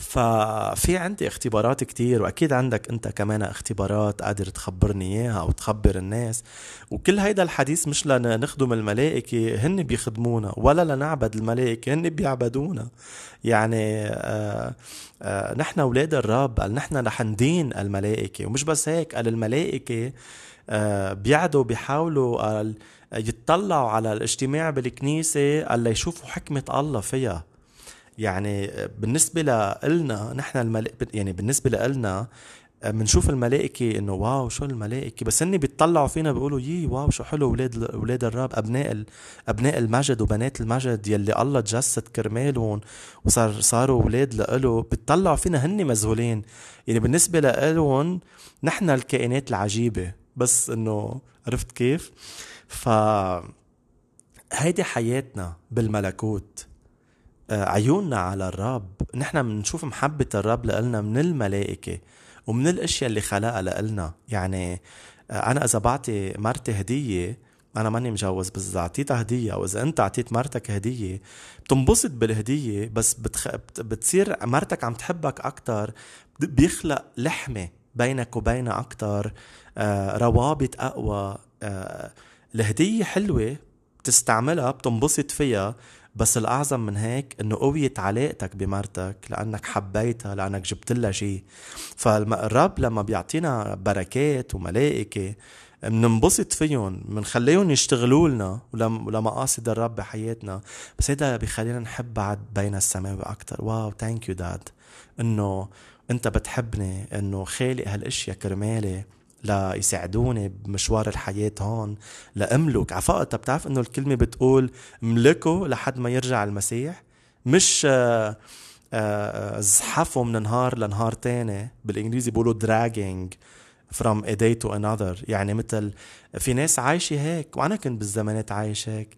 ففي عندي اختبارات كتير وأكيد عندك أنت كمان اختبارات قادر تخبرني إياها أو تخبر الناس. وكل هيدا الحديث مش لنخدم الملائكه هن بيخدمونا ولا لنعبد الملائكه هن بيعبدونا. يعني آه آه نحن أولاد الرب قال نحن رح ندين الملائكه ومش بس هيك قال الملائكه آه بيعدوا بيحاولوا يتطلعوا على الاجتماع بالكنيسة قال ليشوفوا حكمة الله فيها. يعني بالنسبة لنا نحن الملائكة يعني بالنسبة لنا بنشوف الملائكة إنه واو شو الملائكة؟ بس هن بيطلعوا فينا بيقولوا يي واو شو حلو أولاد أولاد الرب أبناء أبناء المجد وبنات المجد يلي الله تجسد كرمالهم وصار صاروا أولاد لإله. بيطلعوا فينا هن مذهولين. يعني بالنسبة لإلهم نحن الكائنات العجيبة. بس إنه عرفت كيف؟ ف هيدي حياتنا بالملكوت. آه، عيوننا على الرب. نحن بنشوف محبة الرب لنا من الملائكة ومن الأشياء اللي خلقها لنا يعني آه، أنا إذا بعطي مرتي هدية أنا ماني مجوز. بس إذا أعطيتها هدية أو إذا أنت أعطيت مرتك هدية بتنبسط بالهدية. بس بتخ... بتصير مرتك عم تحبك أكتر. بيخلق لحمة بينك وبينها أكتر. آه روابط أقوى. آه الهدية حلوة بتستعملها بتنبسط فيها. بس الأعظم من هيك إنه قويت علاقتك بمرتك لأنك حبيتها لأنك جبت لها شيء فالرب لما بيعطينا بركات وملائكة بننبسط فيهم بنخليهم يشتغلوا لنا ولمقاصد الرب بحياتنا. بس هذا بيخلينا نحب بعد بين السماوي أكتر. wow thank you dad. إنه أنت بتحبني إنه خالق هالأشياء كرمالي. ليساعدوني بمشوار الحياة هون لأملك أنت بتعرف إنه الكلمة بتقول املكه لحد ما يرجع المسيح؟ مش آه، آه، ازحفه من نهار لنهار تاني بالإنجليزي بيقولوا dragging from a day to another يعني مثل في ناس عايشة هيك وأنا كنت بالزمانات عايش هيك.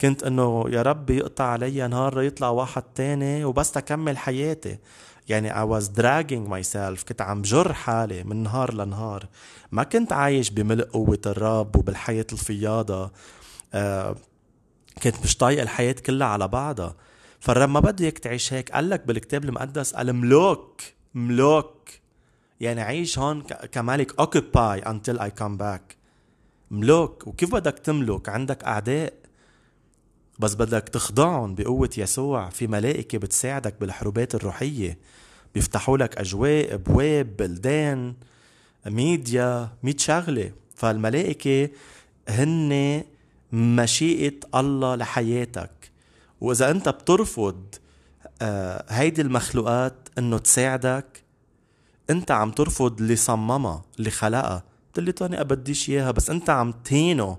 كنت إنه يا رب يقطع علي نهار يطلع واحد تاني وبس تكمل حياتي يعني I was dragging myself كنت عم جر حالي من نهار لنهار. ما كنت عايش بملء قوة الرب وبالحياة الفياضة. آه كنت مش طايق الحياة كلها على بعضها. فالرب ما بده اياك تعيش هيك قال لك بالكتاب المقدس قال ملوك ملوك. يعني عيش هون كملك occupy until I come back. ملوك. وكيف بدك تملك؟ عندك أعداء. بس بدك تخضعهم بقوة يسوع في ملائكة بتساعدك بالحروبات الروحية. بيفتحوا لك أجواء أبواب بلدان ميديا ميت شغلة. فالملائكة هن مشيئة الله لحياتك. وإذا أنت بترفض آه، هيدي المخلوقات إنه تساعدك أنت عم ترفض اللي صممها اللي خلقها بتقلي تاني أبديش إياها بس أنت عم تهينه.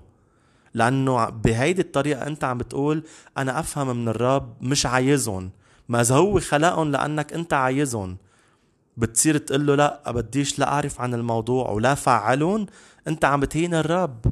لأنه بهيدي الطريقة أنت عم بتقول أنا أفهم من الرب مش عايزهم. ما إذا هو خلقهم لأنك أنت عايزهم. بتصير تقول له لا بديش لا أعرف عن الموضوع ولا فعلهم. أنت عم بتهين الرب.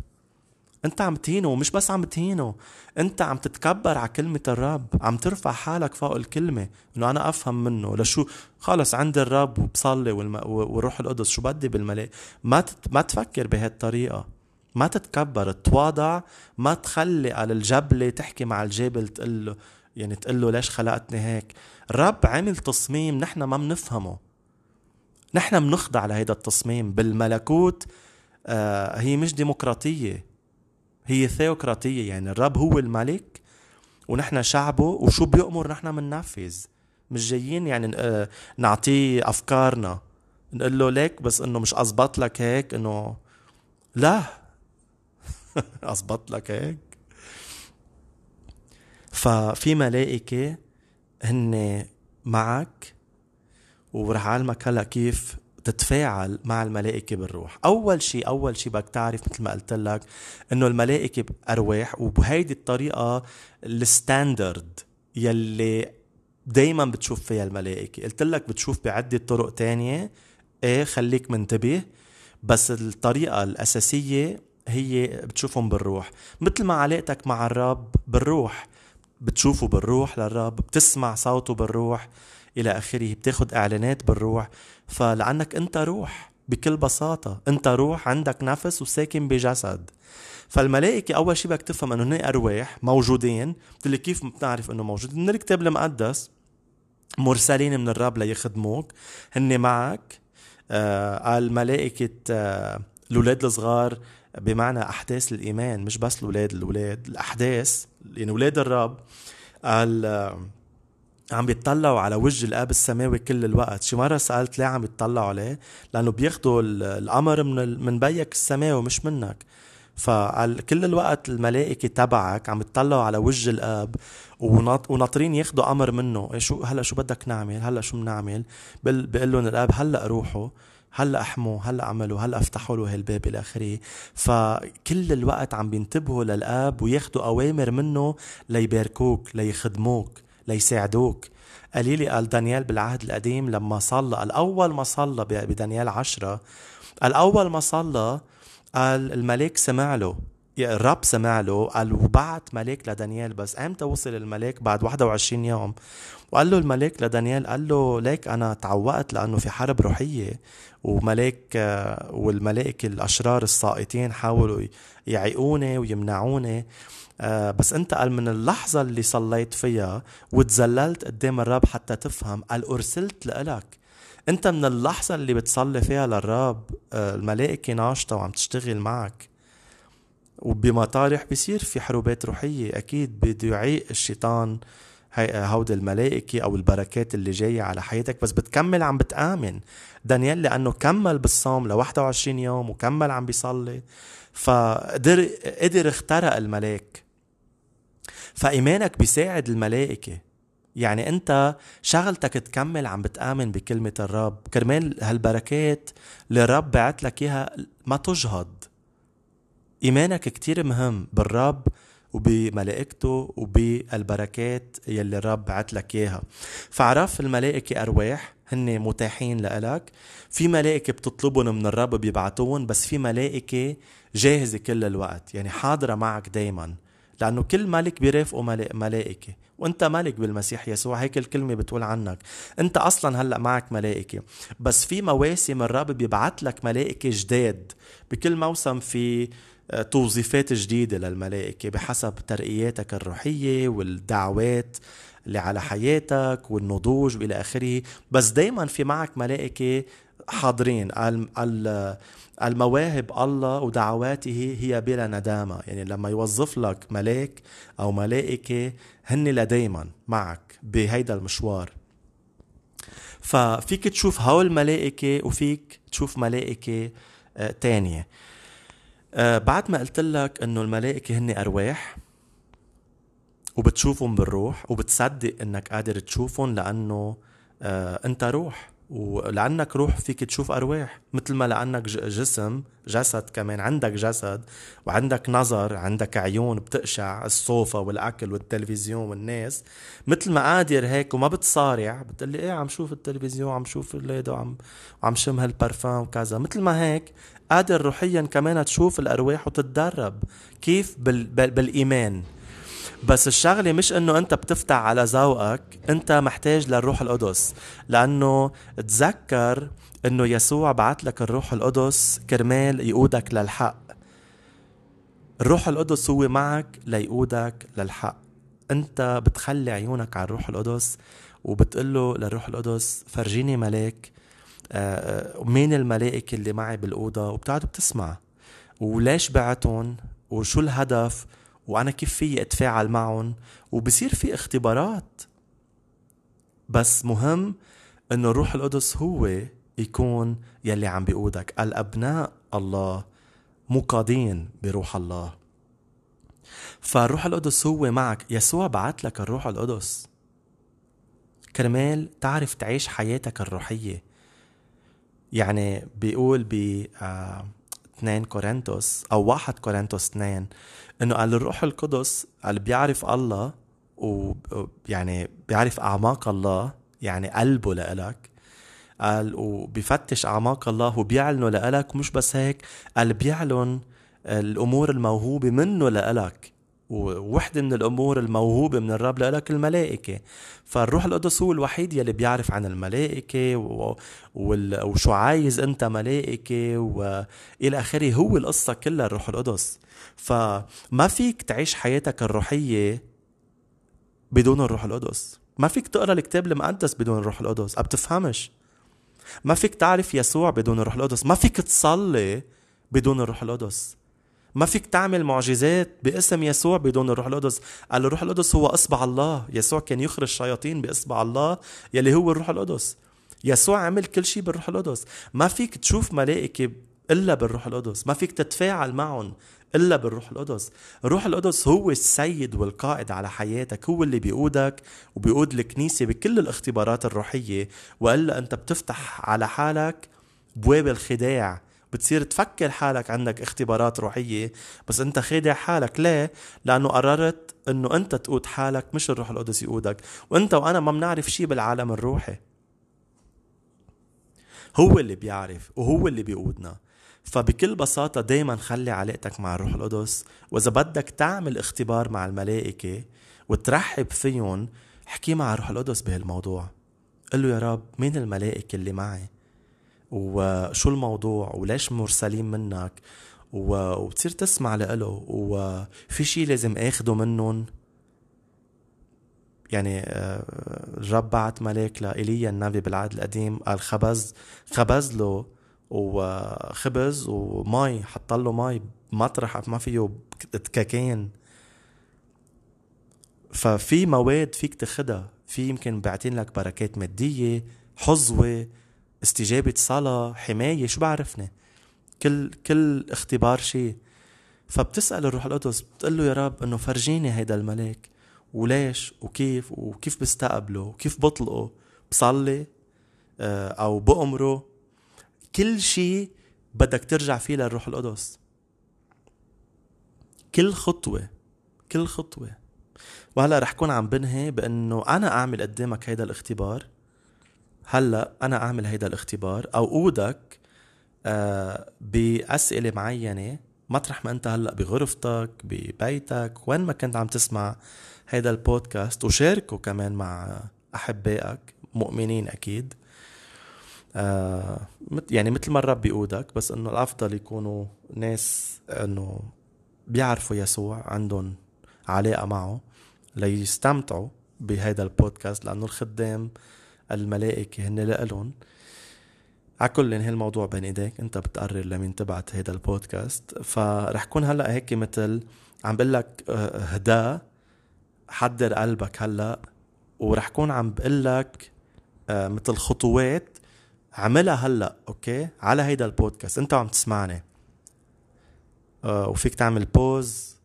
أنت عم تهينه ومش بس عم تهينه. أنت عم تتكبر على كلمة الرب. عم ترفع حالك فوق الكلمة. إنه أنا أفهم منه. لشو؟ خلص عند الرب وبصلي والروح القدس. شو بدي بالملاك ما تت... ما تفكر بهالطريقة. ما تتكبر تواضع ما تخلي على الجبلة تحكي مع الجبل تقول له يعني تقول له ليش خلقتني هيك. الرب عمل تصميم نحن ما بنفهمه نحن بنخضع لهيدا التصميم. بالملكوت آه هي مش ديمقراطية. هي ثيوقراطية يعني الرب هو الملك ونحن شعبه وشو بيأمر نحن مننفذ مش جايين يعني آه، نعطيه أفكارنا. نقول له ليك بس إنه مش أزبط لك هيك إنه لا. <laughs> أزبط لك هيك. ففي ملائكة هن معك ورح أعلمك هلأ كيف تتفاعل مع الملائكة بالروح. أول شيء أول شيء بدك تعرف مثل ما قلت لك إنه الملائكة أرواح وبهيدي الطريقة الستاندرد يلي دايما بتشوف فيها الملائكة. قلت لك بتشوف بعدة طرق تانية. إيه خليك منتبه. بس الطريقة الأساسية هي بتشوفهم بالروح. مثل ما علاقتك مع الرب بالروح بتشوفه بالروح للرب بتسمع صوته بالروح إلى آخره بتاخد إعلانات بالروح. فلأنك أنت روح بكل بساطة. أنت روح عندك نفس وساكن بجسد. فالملائكة أول شيء بدك تفهم إنه هن أرواح موجودين، بتقول كيف بتعرف إنه موجودين؟ من الكتاب المقدس مرسلين من الرب ليخدموك، هن معك، آه الملائكة آه الأولاد الصغار بمعنى أحداث الإيمان مش بس الأولاد الأولاد الأحداث يعني أولاد الرب قال آه عم بيطلعوا على وجه الآب السماوي كل الوقت. شي مرة سألت ليه عم بيطلعوا عليه؟ لأنه بياخذوا الامر من من بيك السماوي مش منك. فكل الوقت الملائكة تبعك عم يطلعوا على وجه الآب وناطرين ياخذوا أمر منه. إيه شو هلأ شو بدك نعمل؟ هلأ شو بنعمل بقول لهم الآب هلأ روحوا. هلأ احموا هلأ عملوا هلأ أفتحوا له هالباب إلى آخره. فكل الوقت عم بينتبهوا للآب وياخذوا أوامر منه ليباركوك ليخدموك ليساعدوك. قليلي قال دانيال بالعهد القديم لما صلى الأول ما صلى بدانيال عشرة الأول ما صلى قال الملك سمع له. الرب سمع له قال وبعت ملاك لدانيال بس. إمتى وصل الملاك؟ بعد 21 يوم. وقال له الملاك لدانيال قال له ليك أنا تعوقت لأنه في حرب روحية. وملاك والملائكه الأشرار الساقطين حاولوا يعيقوني ويمنعوني. آه بس أنت قال من اللحظة اللي صليت فيها وتزللت قدام الرب حتى تفهم قال أرسلت لإلك. أنت من اللحظة اللي بتصلي فيها للرب. آه الملائكة ناشطة وعم تشتغل معك. وبمطارح بيصير في حروبات روحية أكيد بده يعيق الشيطان هود الملائكة أو البركات اللي جاية على حياتك بس بتكمل عم بتآمن. دانيال لأنه كمل بالصوم ل 21 يوم وكمل عم بيصلي فقدر قدر اخترق الملاك فإيمانك بيساعد الملائكة. يعني أنت شغلتك تكمل عم بتآمن بكلمة الرب. كرمال هالبركات اللي الرب بعت لك إياها ما تجهض إيمانك كتير مهم بالرب وبملائكته وبالبركات يلي الرب بعت لك إياها. فعرف الملائكة أرواح هن متاحين لإلك. في ملائكة بتطلبهم من الرب بيبعتوهم بس في ملائكة جاهزة كل الوقت يعني حاضرة معك دايما. لأنه كل ملك بيرافقه ملائكة. وأنت ملك بالمسيح يسوع هيك الكلمة بتقول عنك. أنت أصلا هلأ معك ملائكة. بس في مواسم الرب بيبعت لك ملائكة جداد. بكل موسم في توظيفات جديدة للملائكة بحسب ترقياتك الروحية والدعوات اللي على حياتك والنضوج وإلى آخره. بس دايما في معك ملائكة حاضرين. المواهب الله ودعواته هي بلا ندامة. يعني لما يوظف لك ملاك أو ملائكة هن لديما معك بهيدا المشوار. ففيك تشوف هول الملائكة وفيك تشوف ملائكة آه، تانية. آه، بعد ما قلت لك إنه الملائكة هن أرواح وبتشوفهم بالروح وبتصدق إنك قادر تشوفهم لأنه آه، أنت روح ولأنك روح فيك تشوف أرواح مثل ما لأنك جسم جسد كمان عندك جسد وعندك نظر عندك عيون بتقشع الصوفة والأكل والتلفزيون والناس مثل ما قادر هيك وما بتصارع بتقلي إيه عم شوف التلفزيون عم شوف الليد وعم وعم شم هالبرفان وكذا مثل ما هيك قادر روحيا كمان تشوف الأرواح وتتدرب كيف بال... بال... بالإيمان. بس الشغلة مش إنه أنت بتفتح على ذوقك أنت محتاج للروح القدس. لأنه تذكر إنه يسوع بعت لك الروح القدس كرمال يقودك للحق. الروح القدس هو معك ليقودك للحق. أنت بتخلي عيونك على الروح القدس وبتقول له للروح القدس فرجيني ملاك مين الملائكة اللي معي بالأوضة وبتقعد بتسمع. وليش بعتهم؟ وشو الهدف؟ وأنا كيف في أتفاعل معهم؟ وبصير في اختبارات. بس مهم إنه الروح القدس هو يكون يلي عم بيقودك. الأبناء الله مقادين بروح الله. فالروح القدس هو معك. يسوع بعت لك الروح القدس. كرمال تعرف تعيش حياتك الروحية. يعني بيقول ب 2 آه، كورنثوس أو 1 كورنثوس 2 إنه قال الروح القدس اللي بيعرف الله ويعني بيعرف أعماق الله يعني قلبه لإلك. قال وبيفتش أعماق الله وبيعلنه لإلك مش بس هيك قال بيعلن الأمور الموهوبة منه لإلك. ووحدة من الأمور الموهوبة من الرب لك الملائكة. فالروح القدس هو الوحيد يلي بيعرف عن الملائكة و... وشو عايز أنت ملائكة وإلى آخره هو القصة كلها الروح القدس. فما فيك تعيش حياتك الروحية بدون الروح القدس. ما فيك تقرأ الكتاب المقدس بدون الروح القدس. ما بتفهمش. ما فيك تعرف يسوع بدون الروح القدس. ما فيك تصلي بدون الروح القدس. ما فيك تعمل معجزات باسم يسوع بدون الروح القدس. قال الروح القدس هو أصبع الله. يسوع كان يخرج الشياطين بأصبع الله يلي هو الروح القدس. يسوع عمل كل شيء بالروح القدس. ما فيك تشوف ملائكة إلا بالروح القدس. ما فيك تتفاعل معهم إلا بالروح القدس. الروح القدس هو السيد والقائد على حياتك. هو اللي بيقودك وبيقود الكنيسة بكل الاختبارات الروحية. وإلا أنت بتفتح على حالك بواب الخداع بتصير تفكر حالك عندك اختبارات روحية بس انت خادع حالك. ليه؟ لأنه قررت إنه انت تقود حالك مش الروح القدس يقودك. وانت وأنا ما بنعرف شيء بالعالم الروحي. هو اللي بيعرف وهو اللي بيقودنا. فبكل بساطة دايما خلي علاقتك مع الروح القدس. وإذا بدك تعمل اختبار مع الملائكة وترحب فيهم احكي مع الروح القدس بهالموضوع. قل له يا رب مين الملائكة اللي معي؟ وشو الموضوع وليش مرسلين منك وبتصير تسمع لإله وفي شيء لازم آخده منهم؟ يعني آه، الرب بعت ملاك لإيليا النبي بالعهد القديم قال خبز خبز له وخبز ومي حط له مي مطرح ما فيه تكاكين ففي مواد فيك تاخدها في يمكن بعتين لك بركات مادية حظوة استجابة صلاة حماية شو بعرفني؟ كل كل اختبار شيء فبتسأل الروح القدس بتقول له يا رب إنه فرجيني هيدا الملاك. وليش؟ وكيف؟ وكيف بستقبله؟ وكيف بطلقه؟ بصلي؟ آه، أو بأمره؟ كل شيء بدك ترجع فيه للروح القدس. كل خطوة كل خطوة. وهلا رح كون عم بنهي بإنه أنا أعمل قدامك هيدا الاختبار. هلا أنا أعمل هيدا الاختبار أو أودك آه بأسئلة معينة مطرح ما أنت هلا بغرفتك ببيتك وين ما كنت عم تسمع هيدا البودكاست وشاركه كمان مع أحبائك مؤمنين أكيد. آه يعني مثل ما الرب بيقودك بس إنه الأفضل يكونوا ناس إنه بيعرفوا يسوع عندهم علاقة معه ليستمتعوا بهيدا البودكاست لأنه الخدام الملائكة هن لإلهم. على كل هي الموضوع بين إيديك أنت بتقرر لمين تبعت هيدا البودكاست. فرح كون هلأ هيك مثل عم بقول لك آه، هدا حضر قلبك هلأ. ورح كون عم بقول لك آه، مثل خطوات عملها هلأ okay؟ على هيدا البودكاست. أنت عم تسمعني. آه، وفيك تعمل pause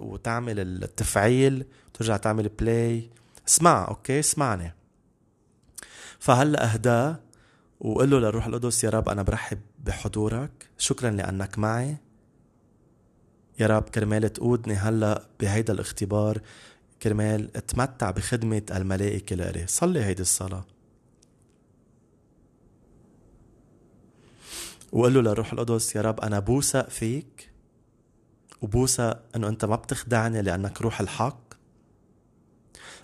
وتعمل التفعيل وترجع تعمل play اسمع أوكي؟ اسمعني. فهلا أهداه وقل له للروح القدس يا رب أنا برحب بحضورك شكرا لأنك معي. يا رب كرمال تقودني هلا بهيدا الاختبار كرمال أتمتع بخدمة الملائكة لإلي. صلي هيدي الصلاة. وقل له للروح القدس يا رب أنا بوثق فيك وبوثق إنه أنت ما بتخدعني لأنك روح الحق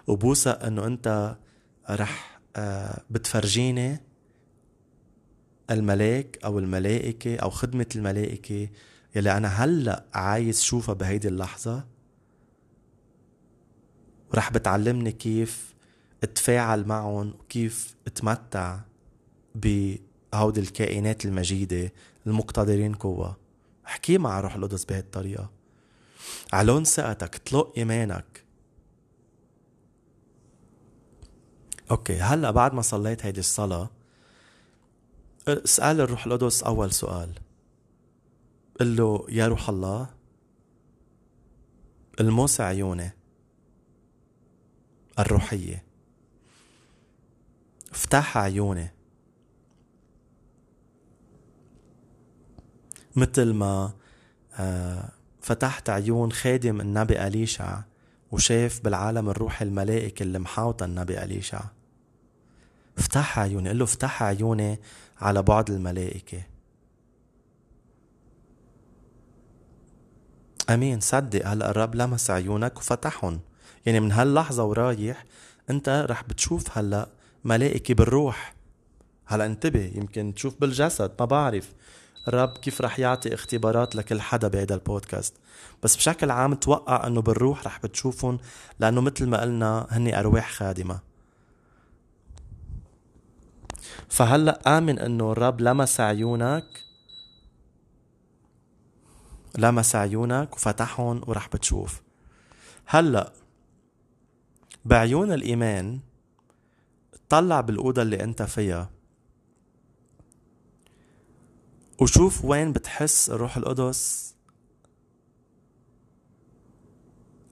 وبوثق إنه أنت رح بتفرجيني الملاك أو الملائكة أو خدمة الملائكة يلي أنا هلأ عايز شوفها بهيدي اللحظة. ورح بتعلمني كيف أتفاعل معهم وكيف أتمتع بهودي الكائنات المجيدة المقتدرين قوة. احكي مع روح القدس بهالطريقة علون ثقتك طلق إيمانك. أوكي هلأ بعد ما صليت هيدي الصلاة اسأل الروح القدس أول سؤال. قل له يا روح الله الموس عيوني الروحية افتح عيوني. مثل ما آه، فتحت عيون خادم النبي أليشع وشاف بالعالم الروحي الملائكة اللي محاوطة النبي أليشع. افتح عيوني قل له افتح عيوني على بعد الملائكة. أمين صدق هلأ الرب لمس عيونك وفتحهم. يعني من هاللحظة ورايح أنت رح بتشوف هلأ ملائكة بالروح. هلأ انتبه يمكن تشوف بالجسد ما بعرف. الرب كيف رح يعطي اختبارات لكل حدا بهذا البودكاست. بس بشكل عام توقع إنه بالروح رح بتشوفهم لأنه مثل ما قلنا هني أرواح خادمة. فهلأ آمن أنه الرب لمس عيونك لمس عيونك وفتحهم ورح بتشوف. هلأ بعيون الإيمان طلع بالأوضة اللي أنت فيها وشوف وين بتحس الروح القدس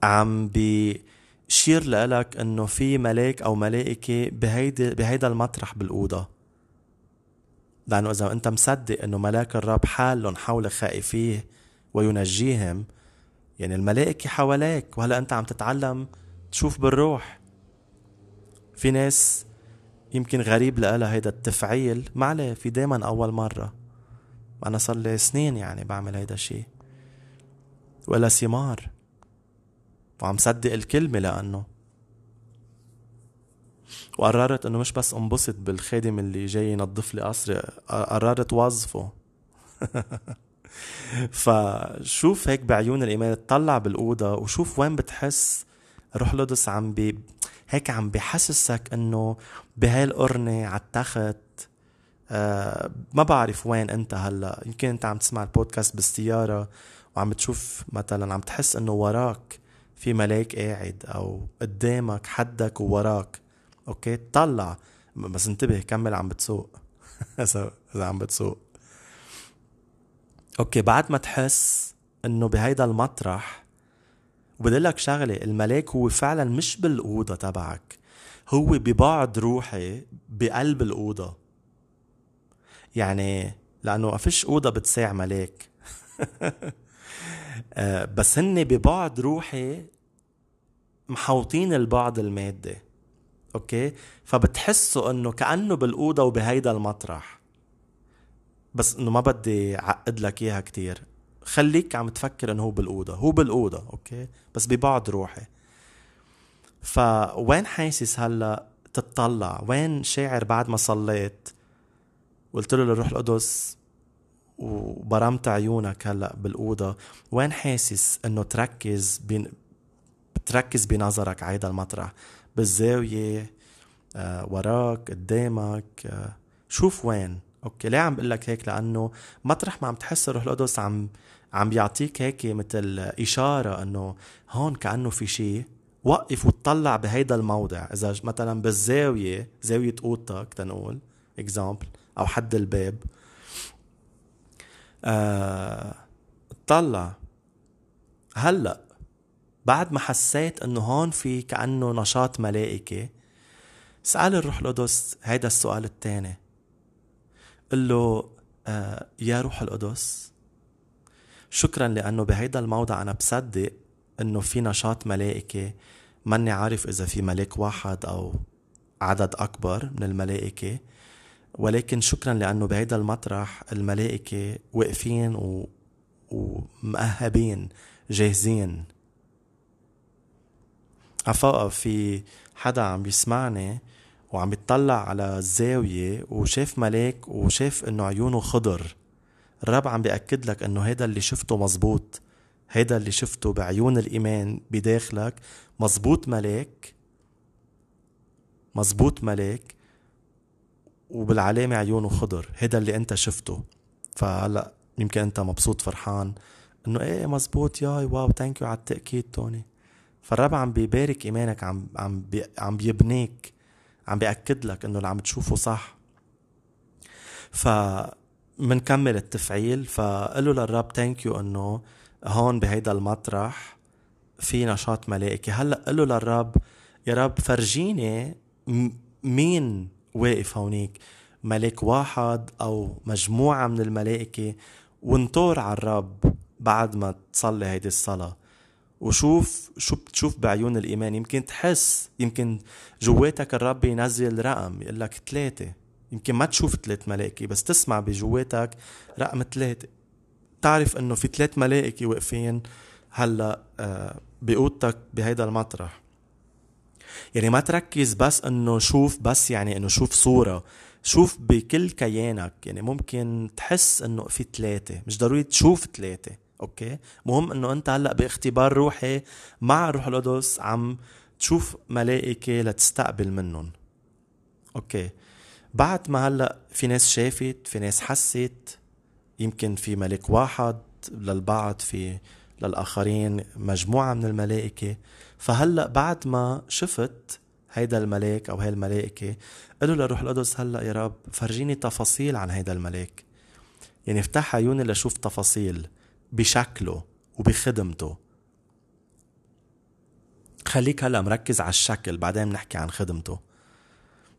عم بيشير لك إنه في ملاك أو ملائكة بهيدي بهيدا المطرح بالأوضة. لأنه إذا أنت مصدق أنه ملاك الرب حالهم حول خائفيه وينجيهم يعني الملائكة حواليك وهلأ أنت عم تتعلم تشوف بالروح. في ناس يمكن غريب لها هيدا التفعيل ما عليه في دايما أول مرة. أنا صار لي سنين يعني بعمل هيدا الشيء ولا ثمار وعم صدق الكلمة لأنه وقررت إنه مش بس انبسط بالخادم اللي جاي ينظف لي قصري قررت وظفه. <laughs> فشوف هيك بعيون الإيمان اطلع بالأوضة وشوف وين بتحس روح القدس عم بي هيك عم بحسسك إنه بهاي القرنه على التخت. آه ما بعرف وين أنت هلأ. يمكن أنت عم تسمع البودكاست بالسيارة وعم تشوف مثلا عم تحس إنه وراك في ملاك قاعد أو قدامك حدك ووراك. okay؟ طلع. بس انتبه كمل عم بتسوق. <laughs> اذا عم بتسوق. okay بعد ما تحس إنه بهيدا المطرح وبدي لك شغلة الملاك هو فعلا مش بالأوضة تبعك. هو ببعد روحي بقلب الأوضة. يعني لأنه ما فيش أوضة بتساع ملاك. <laughs> آه، بس هن ببعد روحي محوطين البعد المادي okay؟ فبتحسوا إنه كأنه بالأوضة وبهيدا المطرح. بس إنه ما بدي أعقد لك إياها كتير. خليك عم تفكر إنه هو بالأوضة. هو بالأوضة okay؟ بس ببعد روحي. فوين حاسس هلأ تتطلع وين شاعر بعد ما صليت؟ قلت له للروح القدس وبرمت عيونك هلأ بالأوضة. وين حاسس إنه تركز بين بتركز بنظرك على هذا المطرح؟ بالزاوية آه وراك قدامك آه شوف وين. أوكي ليه عم بقول لك هيك؟ لأنه مطرح ما عم تحس الروح القدس عم عم بيعطيك هيك مثل إشارة إنه هون كأنه في شيء وقف وتطلع بهيدا الموضع. إذا مثلا بالزاوية زاوية أوضتك تنقول اكزامبل أو حد الباب آه طلع. هلأ بعد ما حسيت إنه هون في كأنه نشاط ملائكي سأل الروح القدس هيدا السؤال الثاني قل له آه يا روح القدس شكرا لأنه بهيدا الموضع أنا بصدق أنه في نشاط ملائكي ماني عارف إذا في ملاك واحد أو عدد أكبر من الملائكة. ولكن شكرا لأنه بهيدا المطرح الملائكة واقفين و... ومأهبين جاهزين. عفوا في حدا عم بيسمعني وعم يطلع على الزاوية وشاف ملاك وشاف إنه عيونه خضر. الرب عم بيأكد لك إنه هيدا اللي شفته مزبوط. هيدا اللي شفته بعيون الإيمان بداخلك. مزبوط ملاك مزبوط ملاك وبالعلامة عيونه خضر. هذا اللي أنت شفته. فهلأ يمكن أنت مبسوط فرحان إنه إيه مزبوط ياي wow thank you على التأكيد توني. فالرب عم بيبارك إيمانك عم عم بي عم بيبنيك عم بيأكد لك إنه اللي عم تشوفه صح. ف منكمل التفعيل فقلوا للرب thank you إنه هون بهيدا المطرح في نشاط ملائكي. هلأ قل له للرب يا رب فرجيني مين واقف هونيك؟ ملك واحد أو مجموعة من الملائكة؟ وانطر على الرب بعد ما تصلي هيدي الصلاة. وشوف شو بتشوف بعيون الإيمان. يمكن تحس يمكن جواتك الرب ينزل رقم يقول لك ثلاثة. يمكن ما تشوف ثلاث ملائكه بس تسمع بجواتك رقم ثلاثة. تعرف إنه في ثلاث ملائكه واقفين هلأ آه، بأوضتك بهيدا المطرح. يعني ما تركز بس إنه شوف بس يعني إنه شوف صورة. شوف بكل كيانك. يعني ممكن تحس إنه في ثلاثة. مش ضروري تشوف ثلاثة. أوكي؟ مهم إنه أنت هلأ باختبار روحي مع الروح القدس عم تشوف ملائكة لتستقبل منهم. أوكي؟ بعد ما هلأ في ناس شافت في ناس حست يمكن في ملك واحد للبعض في للآخرين مجموعة من الملائكة فهلأ بعد ما شفت هيدا الملاك أو هاي الملائكة قالوا للروح القدس هلأ يا رب فرجيني تفاصيل عن هيدا الملاك. يعني افتح عيوني لشوف تفاصيل. بشكله وبخدمته. خليك هلا مركز على الشكل بعدين بنحكي عن خدمته.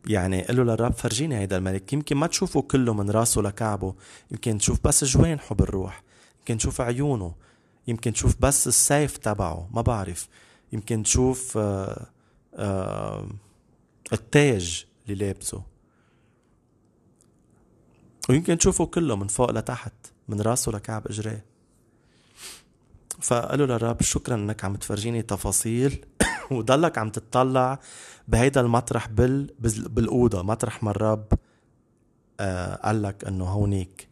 يعني قل له للرب فرجيني هيدا الملك. يمكن ما تشوفه كله من راسه لكعبه يمكن تشوف بس جوانحه بالروح يمكن تشوف عيونه يمكن تشوف بس السيف تبعه ما بعرف. يمكن تشوف آه آه التاج اللي لابسه. ويمكن تشوفه كله من فوق لتحت من راسه لكعب اجريه فقالوا للرب شكرا إنك عم تفرجيني تفاصيل. <coughs> وضلك عم تطلع بهيدا المطرح بال بالأوضة مطرح ما الرب آه قال لك إنه هونيك.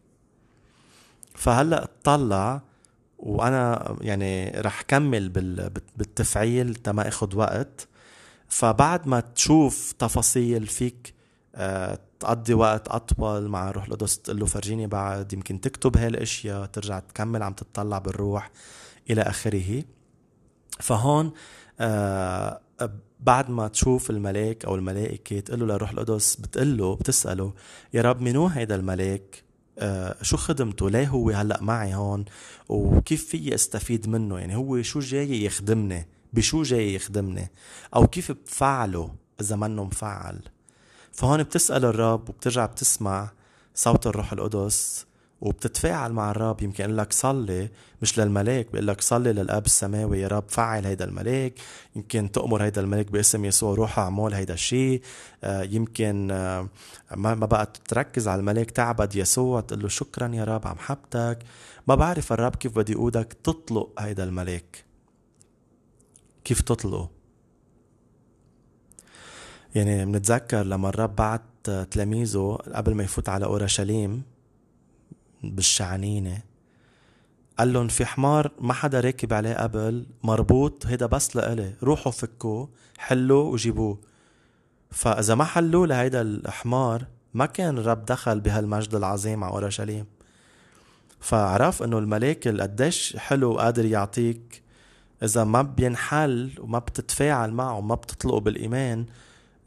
فهلأ اطلع وأنا يعني رح كمل بالتفعيل تما آخذ وقت. فبعد ما تشوف تفاصيل فيك آه، تقضي وقت أطول مع روح القدس تقول له فرجيني بعد يمكن تكتب هاي الاشياء ترجع تكمل عم تطلع بالروح. إلى آخره. فهون آه بعد ما تشوف الملاك أو الملائكة تقول له لروح القدس بتقول له بتسأله يا رب منو هيدا الملاك آه شو خدمته؟ ليه هو هلأ معي هون؟ وكيف في أستفيد منه؟ يعني هو شو جاي يخدمني؟ بشو جاي يخدمني؟ أو كيف بفعله إذا منه مفعل؟ فهون بتسأل الرب وبترجع بتسمع صوت الروح القدس. وبتتفاعل مع الرب. يمكن يقول لك صلي مش للملاك بيقول لك صلي للأب السماوي. يا رب فعل هيدا الملاك. يمكن تأمر هيدا الملاك باسم يسوع روح أعمل هيدا الشيء. آه، يمكن آه، ما بقى تركز على الملاك تعبد يسوع. تقول له شكرا يا رب عم حبتك. ما بعرف الرب كيف بدي يقودك تطلق هيدا الملاك. كيف تطلقه؟ يعني بنتذكر لما الرب بعت تلاميذه قبل ما يفوت على أورشليم بالشعنينة. قال لهم في حمار ما حدا راكب عليه قبل مربوط هيدا بس لإلي روحوا فكوه حلوة وجيبوه. فإذا ما حلوة لهيدا الحمار ما كان الرب دخل بهالمجد العظيم على أورشليم. فعرف إنه الملاك قديش حلو وقادر يعطيك. إذا ما بينحل وما بتتفاعل معه وما بتطلقه بالإيمان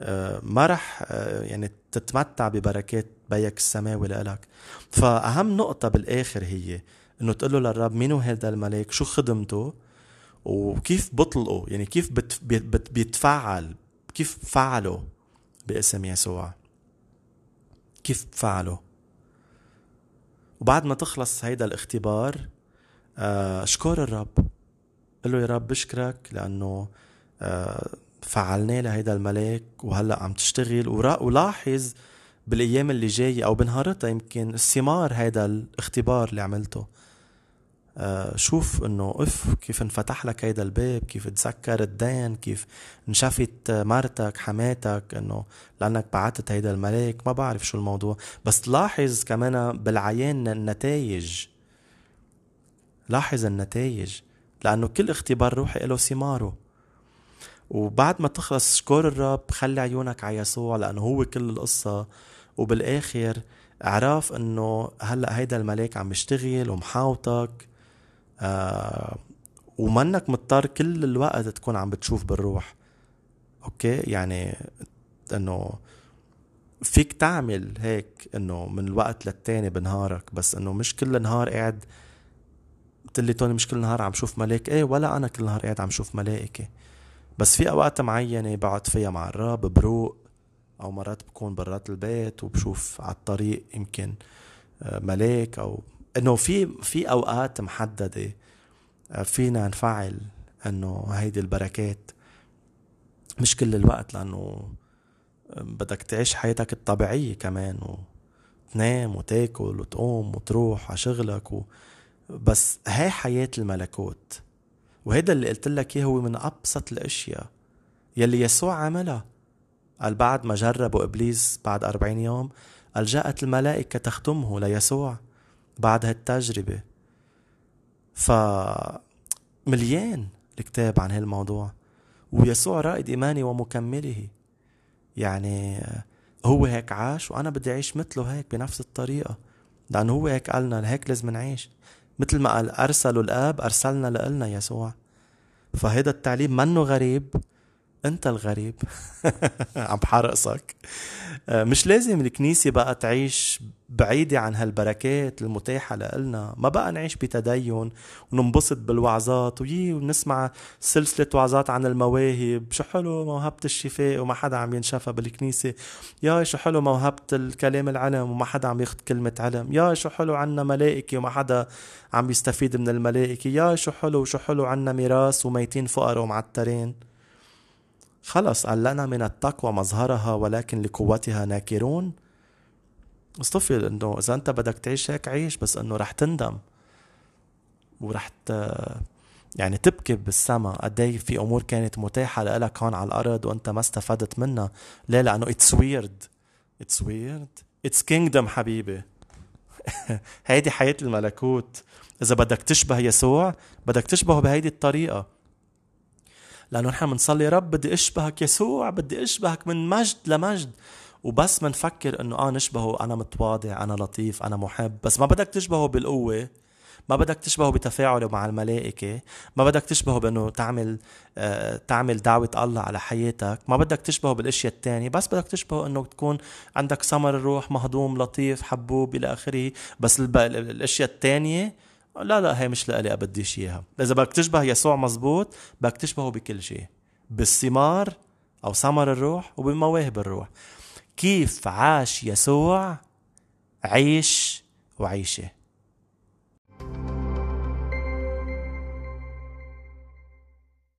آه، ما رح آه، يعني تتمتع ببركات بيك السماوي لإلك فأهم نقطة بالآخر هي إنه تقول له للرب مين هذا الملاك شو خدمته؟ وكيف بطلقه؟ يعني كيف بيتفعل كيف فعله باسم يسوع؟ كيف فعله؟ وبعد ما تخلص هيدا الاختبار آه، أشكر الرب. قل له يا رب بشكرك لأنه فعلناه لهيدا الملاك وهلأ عم تشتغل. ولاحظ بالأيام اللي جاية أو بنهارتها يمكن الثمار هيدا الاختبار اللي عملته. آه شوف إنه أف كيف انفتح لك هيدا الباب كيف تذكر الدين كيف انشفت مرتك حماتك إنه لأنك بعتت هيدا الملاك. ما بعرف شو الموضوع. بس تلاحظ كمان بالعيان النتائج. لاحظ النتائج. لأنه كل اختبار روحي له ثماره. وبعد ما تخلص شكر الرب خلي عيونك على يسوع لأنه هو كل القصة. وبالآخر اعرف إنه هلأ هيدا الملاك عم يشتغل ومحاوطك آه ومنك مضطر كل الوقت تكون عم بتشوف بالروح. أوكي؟ يعني إنه فيك تعمل هيك إنه من الوقت للتاني بنهارك بس إنه مش كل نهار قاعد قلت توني مش كل نهار عم شوف ملاك. إيه ولا أنا كل نهار قاعد عم شوف ملائكه بس في أوقات معينة بقعد فيها مع الرب بروق أو مرات بكون برات البيت وبشوف على الطريق يمكن آه، ملاك أو إنه في في أوقات محددة آه، فينا نفعل إنه هيدي البركات. مش كل الوقت لأنه آه، بدك تعيش حياتك الطبيعية كمان وتنام وتاكل وتقوم وتروح على شغلك و... بس هاي حياة الملكوت. وهيدا اللي قلت لك هو من أبسط الأشياء يلي يسوع عملها. قال بعد ما جربوا إبليس بعد أربعين يوم قال جاءت الملائكة تختمه ليسوع بعد هالتجربة ف مليان الكتاب عن هالموضوع. ويسوع رائد إيماني ومكمله. يعني هو هيك عاش وأنا بدي أعيش مثله هيك بنفس الطريقة. لأنه هو هيك قالنا هيك لازم نعيش. مثل ما قال أرسلوا الآب أرسلنا لإلنا يسوع. فهذا التعليم منه غريب أنت الغريب. <laughs> عم بحرقصك. آه، مش لازم الكنيسة بقى تعيش بعيدة عن هالبركات المتاحة لإلنا. ما بقى نعيش بتدين وننبسط بالوعظات. ويي ونسمع سلسلة وعظات عن المواهب. شو حلو موهبة الشفاء وما حدا عم ينشفى بالكنيسة. يا شو حلو موهبة الكلام العلم وما حدا عم ياخد كلمة علم. يا شو حلو عنا ملائكة وما حدا عم يستفيد من الملائكة. يا شو حلو وشو حلو عنا ميراث وميتين فقر ومعترين. خلص قال لنا من التقوى مظهرها ولكن لقوتها ناكرون. اصطفي إنه إذا أنت بدك تعيش هيك عيش بس إنه رح تندم. ورح ت... يعني تبكي بالسما. قد إيه في أمور كانت متاحة لك هون على الأرض وأنت ما استفدت منها. ليه؟ لأنه it's weird it's weird it's kingdom حبيبي. <laughs> هيدي حياة الملكوت. إذا بدك تشبه يسوع بدك تشبهه بهيدي الطريقة. لأنه نحن بنصلي رب بدي أشبهك يسوع بدي أشبهك من مجد لمجد. وبس منفكر إنه آه نشبهه أنا متواضع أنا لطيف أنا محب. بس ما بدك تشبهه بالقوة ما بدك تشبهه بتفاعله مع الملائكة ما بدك تشبهه بأنه تعمل آه تعمل دعوة الله على حياتك. ما بدك تشبهه بالأشياء التانية بس بدك تشبهه أنه تكون عندك ثمر الروح مهضوم لطيف حبوب إلى آخره. بس الأشياء التانية لا لا هي مش لإلي بديش إياها. إذا بدك تشبه يسوع مزبوط بدك تشبهه بكل شيء بالثمار أو ثمر الروح وبمواهب الروح. كيف عاش يسوع عيش وعيشة؟